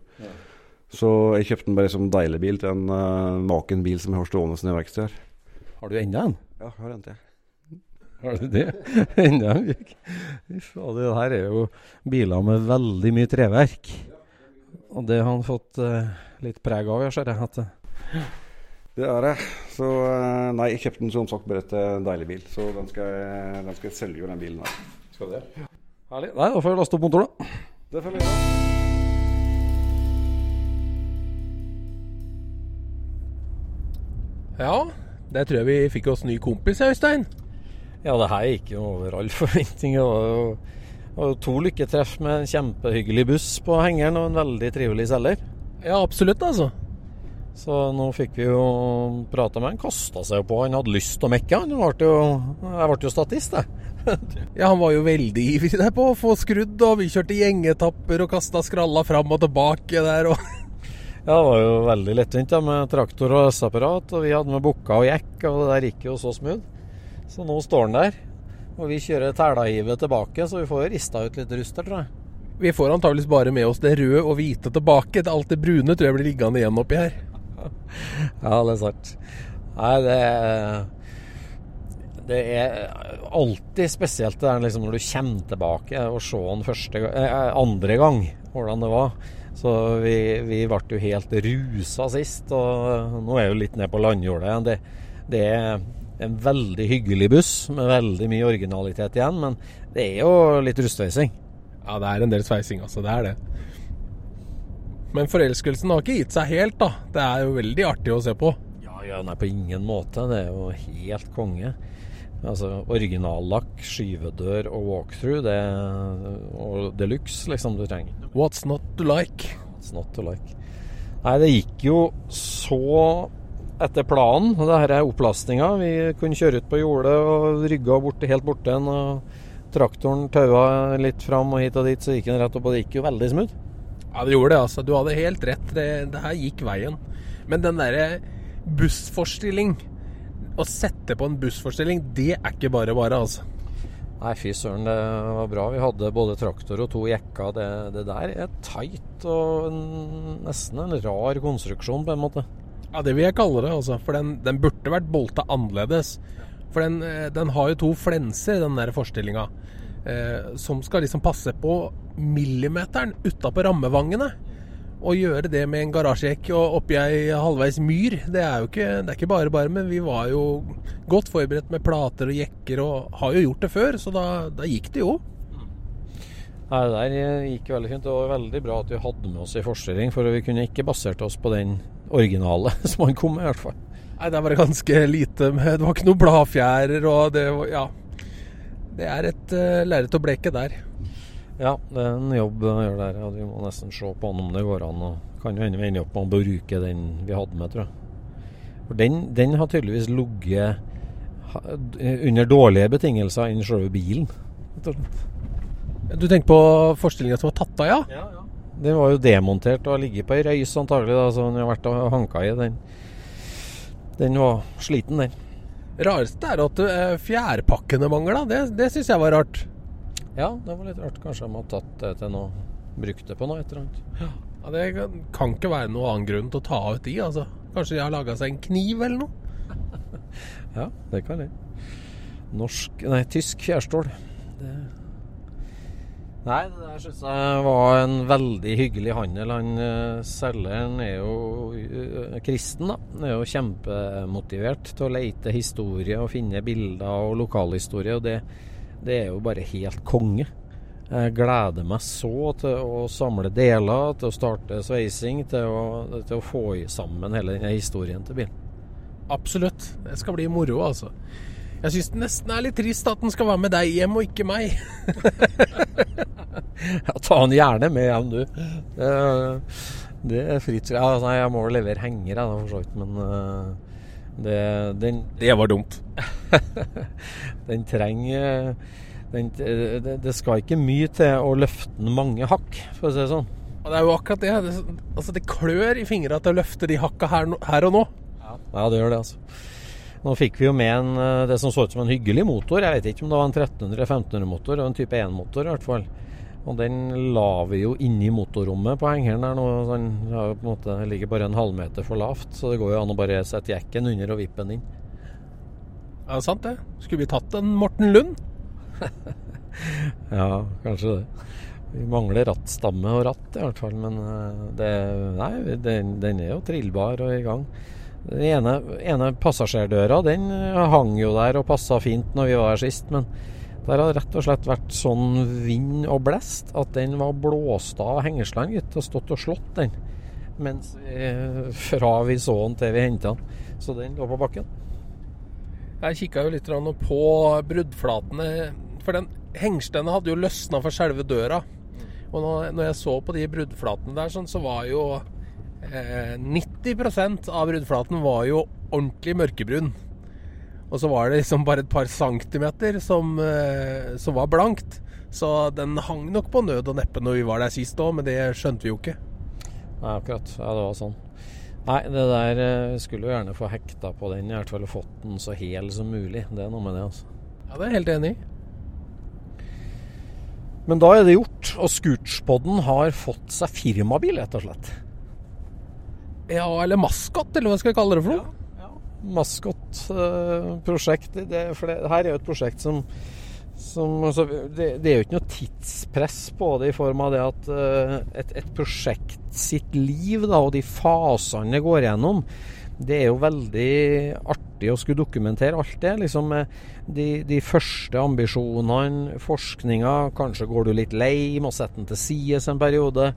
Så jeg kjøpte den bare som deilig bil til en uh, naken bil som jeg har stående i verkstedet her. Har du enda en? Ja, har en til. Har du det? <laughs> enda en? Det her er jo biler med veldig mye treverk. Og det har han fått uh, litt preg av, jeg ser jeg. Det er det. Så eh, nei, jeg kjøpte den som sagt bare til en deilig bil. Så den skal, jeg- den skal jeg selge, jo, den bilen her. Skal du det? Herlig. Nei, da får jeg laste opp motoren, da. Det følger jeg. Ja, der tror jeg vi fikk oss ny kompis, Øystein. Ja, det her gikk jo over all <laughs> forventning. Det var jo to lykketreff med en kjempehyggelig buss på hengeren og en veldig trivelig selger. Ja, absolutt, altså. Så nå fikk vi jo prata med han. Kasta seg jo på. Han hadde lyst til å mekke. Han ble jo, jeg ble jo statist, jeg. <laughs> Ja, Han var jo veldig ivrig der på å få skrudd, og vi kjørte gjengetapper og kasta skralla fram og tilbake der. og... <laughs> Ja, det var jo veldig lettvint da, med traktor og S-apparat. Og vi hadde med bukka og jekk, og det der gikk jo så smooth. Så nå står han der. Og vi kjører tælahivet tilbake, så vi får jo rista ut litt rust der, tror jeg. Vi får antageligvis bare med oss det røde og hvite tilbake. Alt det brune tror jeg blir liggende igjen oppi her. Ja, det er sant. Nei, det Det er alltid spesielt det der liksom når du kommer tilbake og ser den første eh, andre gang, hvordan det var. Så vi, vi ble jo helt rusa sist, og nå er jeg jo litt ned på landjordet. Det, det er en veldig hyggelig buss med veldig mye originalitet igjen, men det er jo litt rustveising. Ja, det er en del sveising, altså. Det er det. Men forelskelsen har ikke gitt seg helt, da. Det er jo veldig artig å se på. Ja, ja, nei, på ingen måte. Det er jo helt konge. Altså originallakk, skyvedør og walkthrough det, og deluxe, liksom, du trenger. What's not to like? What's not to like. Nei, det gikk jo så etter planen. Det her er opplastninga. Vi kunne kjøre ut på jordet og rygga borte, helt borte en. Og traktoren taua litt fram og hit og dit, så gikk den rett opp. Og det gikk jo veldig smooth. Ja, det gjorde det, altså. Du hadde helt rett. Det, det her gikk veien. Men den derre bussforstilling Å sette på en bussforstilling, det er ikke bare bare, altså. Nei, fy søren, det var bra. Vi hadde både traktor og to jekker. Det, det der er tight og en, nesten en rar konstruksjon, på en måte. Ja, det vil jeg kalle det, altså. For den, den burde vært bolta annerledes. For den, eh, den har jo to flenser, den der forstillinga, eh, som skal liksom passe på millimeteren utapå rammevangene. Å gjøre det med en garasjejekk og oppi ei halvveis myr, det er jo ikke, det er ikke bare bare. Men vi var jo godt forberedt med plater og jekker og har jo gjort det før, så da, da gikk det jo. Nei, Det der eh, gikk veldig fint. Det var veldig bra at vi hadde med oss en forstilling, for vi kunne ikke basert oss på den originale <laughs> som han kom med, i hvert fall. Nei, der var det ganske lite med Det var ikke noen bladfjærer og det var Ja. Det er et uh, lerret å bleke der. Ja, det er en jobb å gjøre der. Ja, vi må nesten se på om det går an. Og kan jo hende vi ender opp med å bruke den vi hadde med, tror jeg. For den, den har tydeligvis ligget under dårlige betingelser innen selve bilen. Du tenker på forstillinga som var tatt av, ja? Den var jo demontert og har ligget på ei røys antagelig, da, så den har vært og hanka i. Den, den var sliten, den. Rareste er at uh, fjærpakkene mangla. Det, det syns jeg var rart. Ja, det var litt rart. Kanskje de har tatt det til noe Brukt det på noe et eller annet. Ja, det kan, kan ikke være noen annen grunn til å ta ut de, altså. Kanskje de har laga seg en kniv eller noe? <laughs> Ja, det kan jeg. Norsk Nei, tysk fjærstål. Det Nei, det der syns jeg var en veldig hyggelig handel. Han eh, selgeren er jo eh, kristen, da. Han er jo kjempemotivert til å lete historie og finne bilder og lokalhistorie. Og det, det er jo bare helt konge. Jeg gleder meg så til å samle deler, til å starte sveising, til å, til å få sammen hele denne historien til bilen. Absolutt. Det skal bli moro, altså. Jeg syns det nesten er litt trist at den skal være med deg hjem, og ikke meg. <laughs> Ja, ta han gjerne med hjem, du. Det, det er fritt. Ja, nei, jeg må levere henger, jeg, for så vidt. Men eh, det, den, Det var dumt. <laughs> den trenger den, det, det skal ikke mye til å løfte den mange hakk, for å si det sånn. Og det er jo akkurat det. det altså, det klør i fingra til å løfte de hakka her, her og nå. Ja, det gjør det, altså. Nå fikk vi jo med en, eh, det som så ut som en hyggelig motor. Jeg vet ikke om det var en 1300-1500-motor, og en type 1-motor i hvert fall. Og den la vi jo inni motorrommet på hengeren der nå. så Den jo på måte, ligger bare en halvmeter for lavt, så det går jo an å bare sette jekken under og vippe den inn. Ja, sant det. Skulle vi tatt en Morten Lund? <laughs> Ja, kanskje det. Vi mangler rattstamme og ratt i hvert fall, men eh, det, nei, den, den er jo trillbar og i gang. Den ene, ene passasjerdøra den eh, hang jo der og passa fint når vi var her sist, men der har rett og slett vært sånn vind og blest at den var blåst av hengerslene, gitt, og stått og slått den. Mens vi, fra vi så den til vi henta den. Så den lå på bakken. Jeg kikka jo litt på bruddflatene. For den hengslene hadde jo løsna for selve døra. Og når jeg så på de bruddflatene der, sånn, så var jo eh, 90% av bruddflaten var jo ordentlig mørkebrun. Og så var det liksom bare et par centimeter som, eh, som var blankt. Så den hang nok på nød og neppe når vi var der sist òg, men det skjønte vi jo ikke. Nei, akkurat. Ja, det var sånn. Nei, det der eh, skulle jo gjerne få hekta på den, i hvert fall fått den så hel som mulig. Det er noe med det, altså. Ja, det er jeg helt enig i. Men da er det gjort, og Scootspodden har fått seg firmabil, rett og slett. Ja, eller maskot, eller hva skal vi kalle det for noe? Maskotprosjekt. det, her er jo et prosjekt som, som altså, det, det er jo ikke noe tidspress på det i form av det at eh, et, et prosjekt sitt liv da, og de fasene det går gjennom, det er jo veldig artig å skulle dokumentere alt det. liksom de, de første ambisjonene, forskninga. Kanskje går du litt lei, må sette den til side en periode.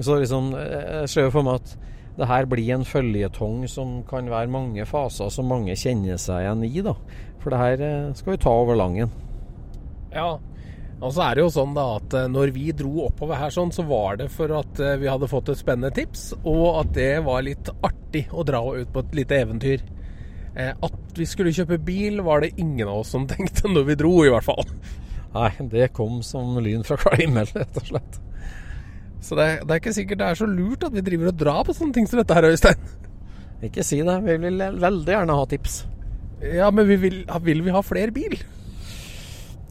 Så liksom, jeg ser jo for meg at det her blir en føljetong som kan være mange faser som mange kjenner seg igjen i. da. For det her eh, skal vi ta over Langen. Ja, og så er det jo sånn da at eh, når vi dro oppover her sånn, så var det for at eh, vi hadde fått et spennende tips, og at det var litt artig å dra ut på et lite eventyr. At vi skulle kjøpe bil, var det ingen av oss som <laughs> tenkte når vi dro, i hvert fall. Nei, det kom som lyn fra <laughs> klar himmel, rett og slett. Så det, det er ikke sikkert det er så lurt at vi driver og drar på sånne ting som dette her, Øystein. Ikke si det. Vi vil veldig gjerne ha tips. Ja, men vi vil, vil vi ha flere bil?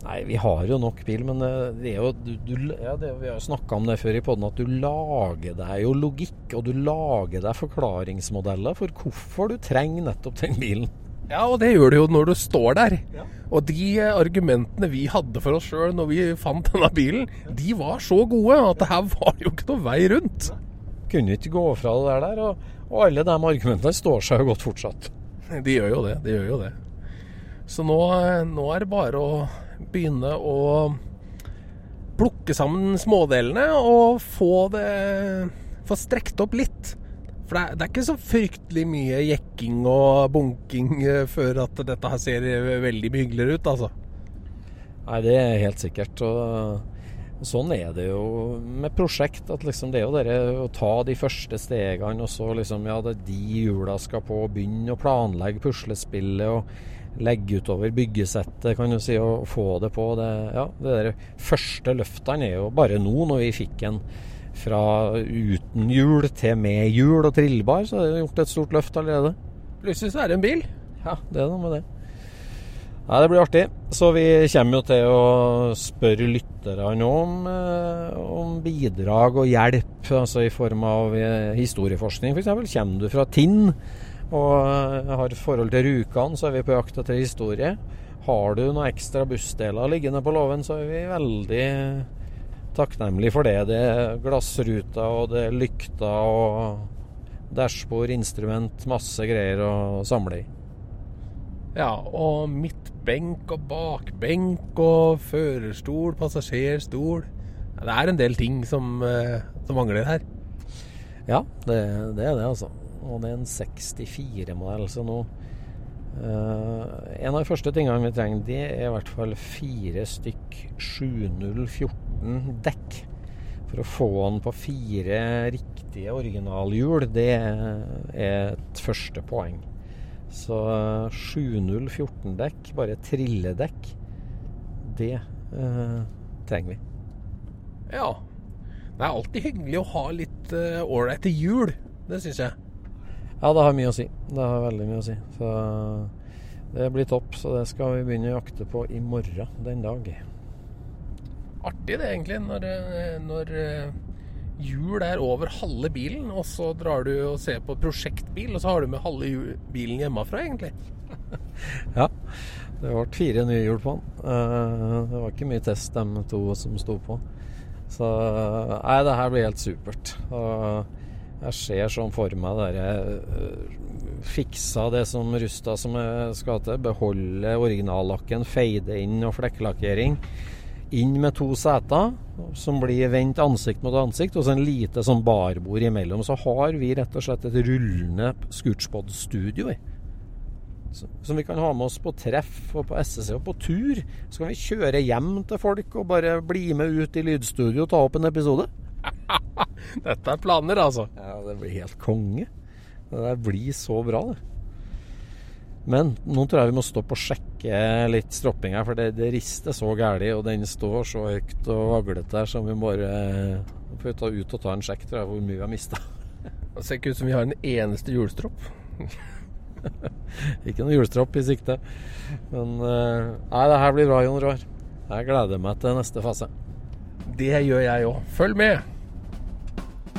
Nei, vi har jo nok bil, men eh, det er jo du, du, ja, det, Vi har jo snakka om det før i poden, at du lager deg jo logikk, og du lager deg forklaringsmodeller for hvorfor du trenger nettopp den bilen. Ja, og det gjør du jo når du står der. Og de argumentene vi hadde for oss sjøl når vi fant denne bilen, de var så gode at det her var jo ikke noe vei rundt. Kunne ikke gå fra det der, og, og alle de argumentene står seg jo godt fortsatt. De gjør jo det. De gjør jo det. Så nå, nå er det bare å begynne å plukke sammen smådelene og få det Få strekt opp litt. For det er, det er ikke så fryktelig mye jekking og bunking eh, før at dette her ser veldig mye hyggeligere ut, altså. Nei, det er helt sikkert. Og sånn er det jo med prosjekt. at liksom Det er jo det å ta de første stegene, og så liksom Ja, det er de hjula skal på. Begynne å planlegge puslespillet og legge utover byggesettet, kan du si, og få det på. Det, ja, det der første løftene er jo bare nå, når vi fikk en fra uten hjul til med hjul og trillbar, så har det gjort et stort løft allerede. Plutselig så er det en bil. Ja, det er noe med det. Nei, Det blir artig. Så vi kommer jo til å spørre lytterne om, eh, om bidrag og hjelp, altså i form av eh, historieforskning f.eks. Kommer du fra Tinn og eh, har forhold til Rjukan, så er vi på jakt etter historie. Har du noen ekstra bussdeler liggende på låven, så er vi veldig takknemlig for det. Det er glassruta og det er lykta og dashbord, instrument, masse greier å samle i. Ja, og midtbenk og bakbenk og førerstol, passasjerstol. Det er en del ting som, eh, som mangler her. Ja, det, det er det, altså. Og det er en 64-modell, så nå uh, En av de første tingene vi trenger, det er i hvert fall fire stykk 7014 dekk. For å få den på fire riktige originalhjul, det er et første poeng. Så 7014 dekk, bare trilledekk, det eh, trenger vi. Ja. Det er alltid hyggelig å ha litt ålreite uh, hjul. Det syns jeg. Ja, det har mye å si. Det har veldig mye å si. Så det blir topp. Så det skal vi begynne å jakte på i morgen den dag. Artig det, egentlig, når, når hjul er over halve bilen, og så drar du og ser på prosjektbil, og så har du med halve bilen hjemmefra, egentlig. <laughs> ja. Det ble fire nye hjul på den. Det var ikke mye test, de to som sto på. Så nei, det her blir helt supert. Og jeg ser sånn for meg der jeg fiksa det som rusta som jeg skal til. Beholde originallakken, feide inn og flekkelakkering. Inn med to seter som blir vendt ansikt mot ansikt, og så en lite sånn barbord imellom. Så har vi rett og slett et rullende Scootspod-studio. Som vi kan ha med oss på treff og på SSC og på tur. Så kan vi kjøre hjem til folk og bare bli med ut i lydstudio og ta opp en episode. <laughs> Dette er planer, altså. Ja, det blir helt konge. Det der blir så bra, det. Men nå tror jeg vi må stoppe og sjekke litt stropping her, for det, det rister så gæli, og den står så høyt og vaglete her, så vi bare får ta ut og ta en sjekk, tror jeg, hvor mye vi har mista. Det ser ikke ut som vi har en eneste hjulstropp. <laughs> ikke noen hjulstropp i sikte. Men nei, det her blir bra, Jon Roar. Jeg gleder meg til neste fase. Det gjør jeg òg. Følg med!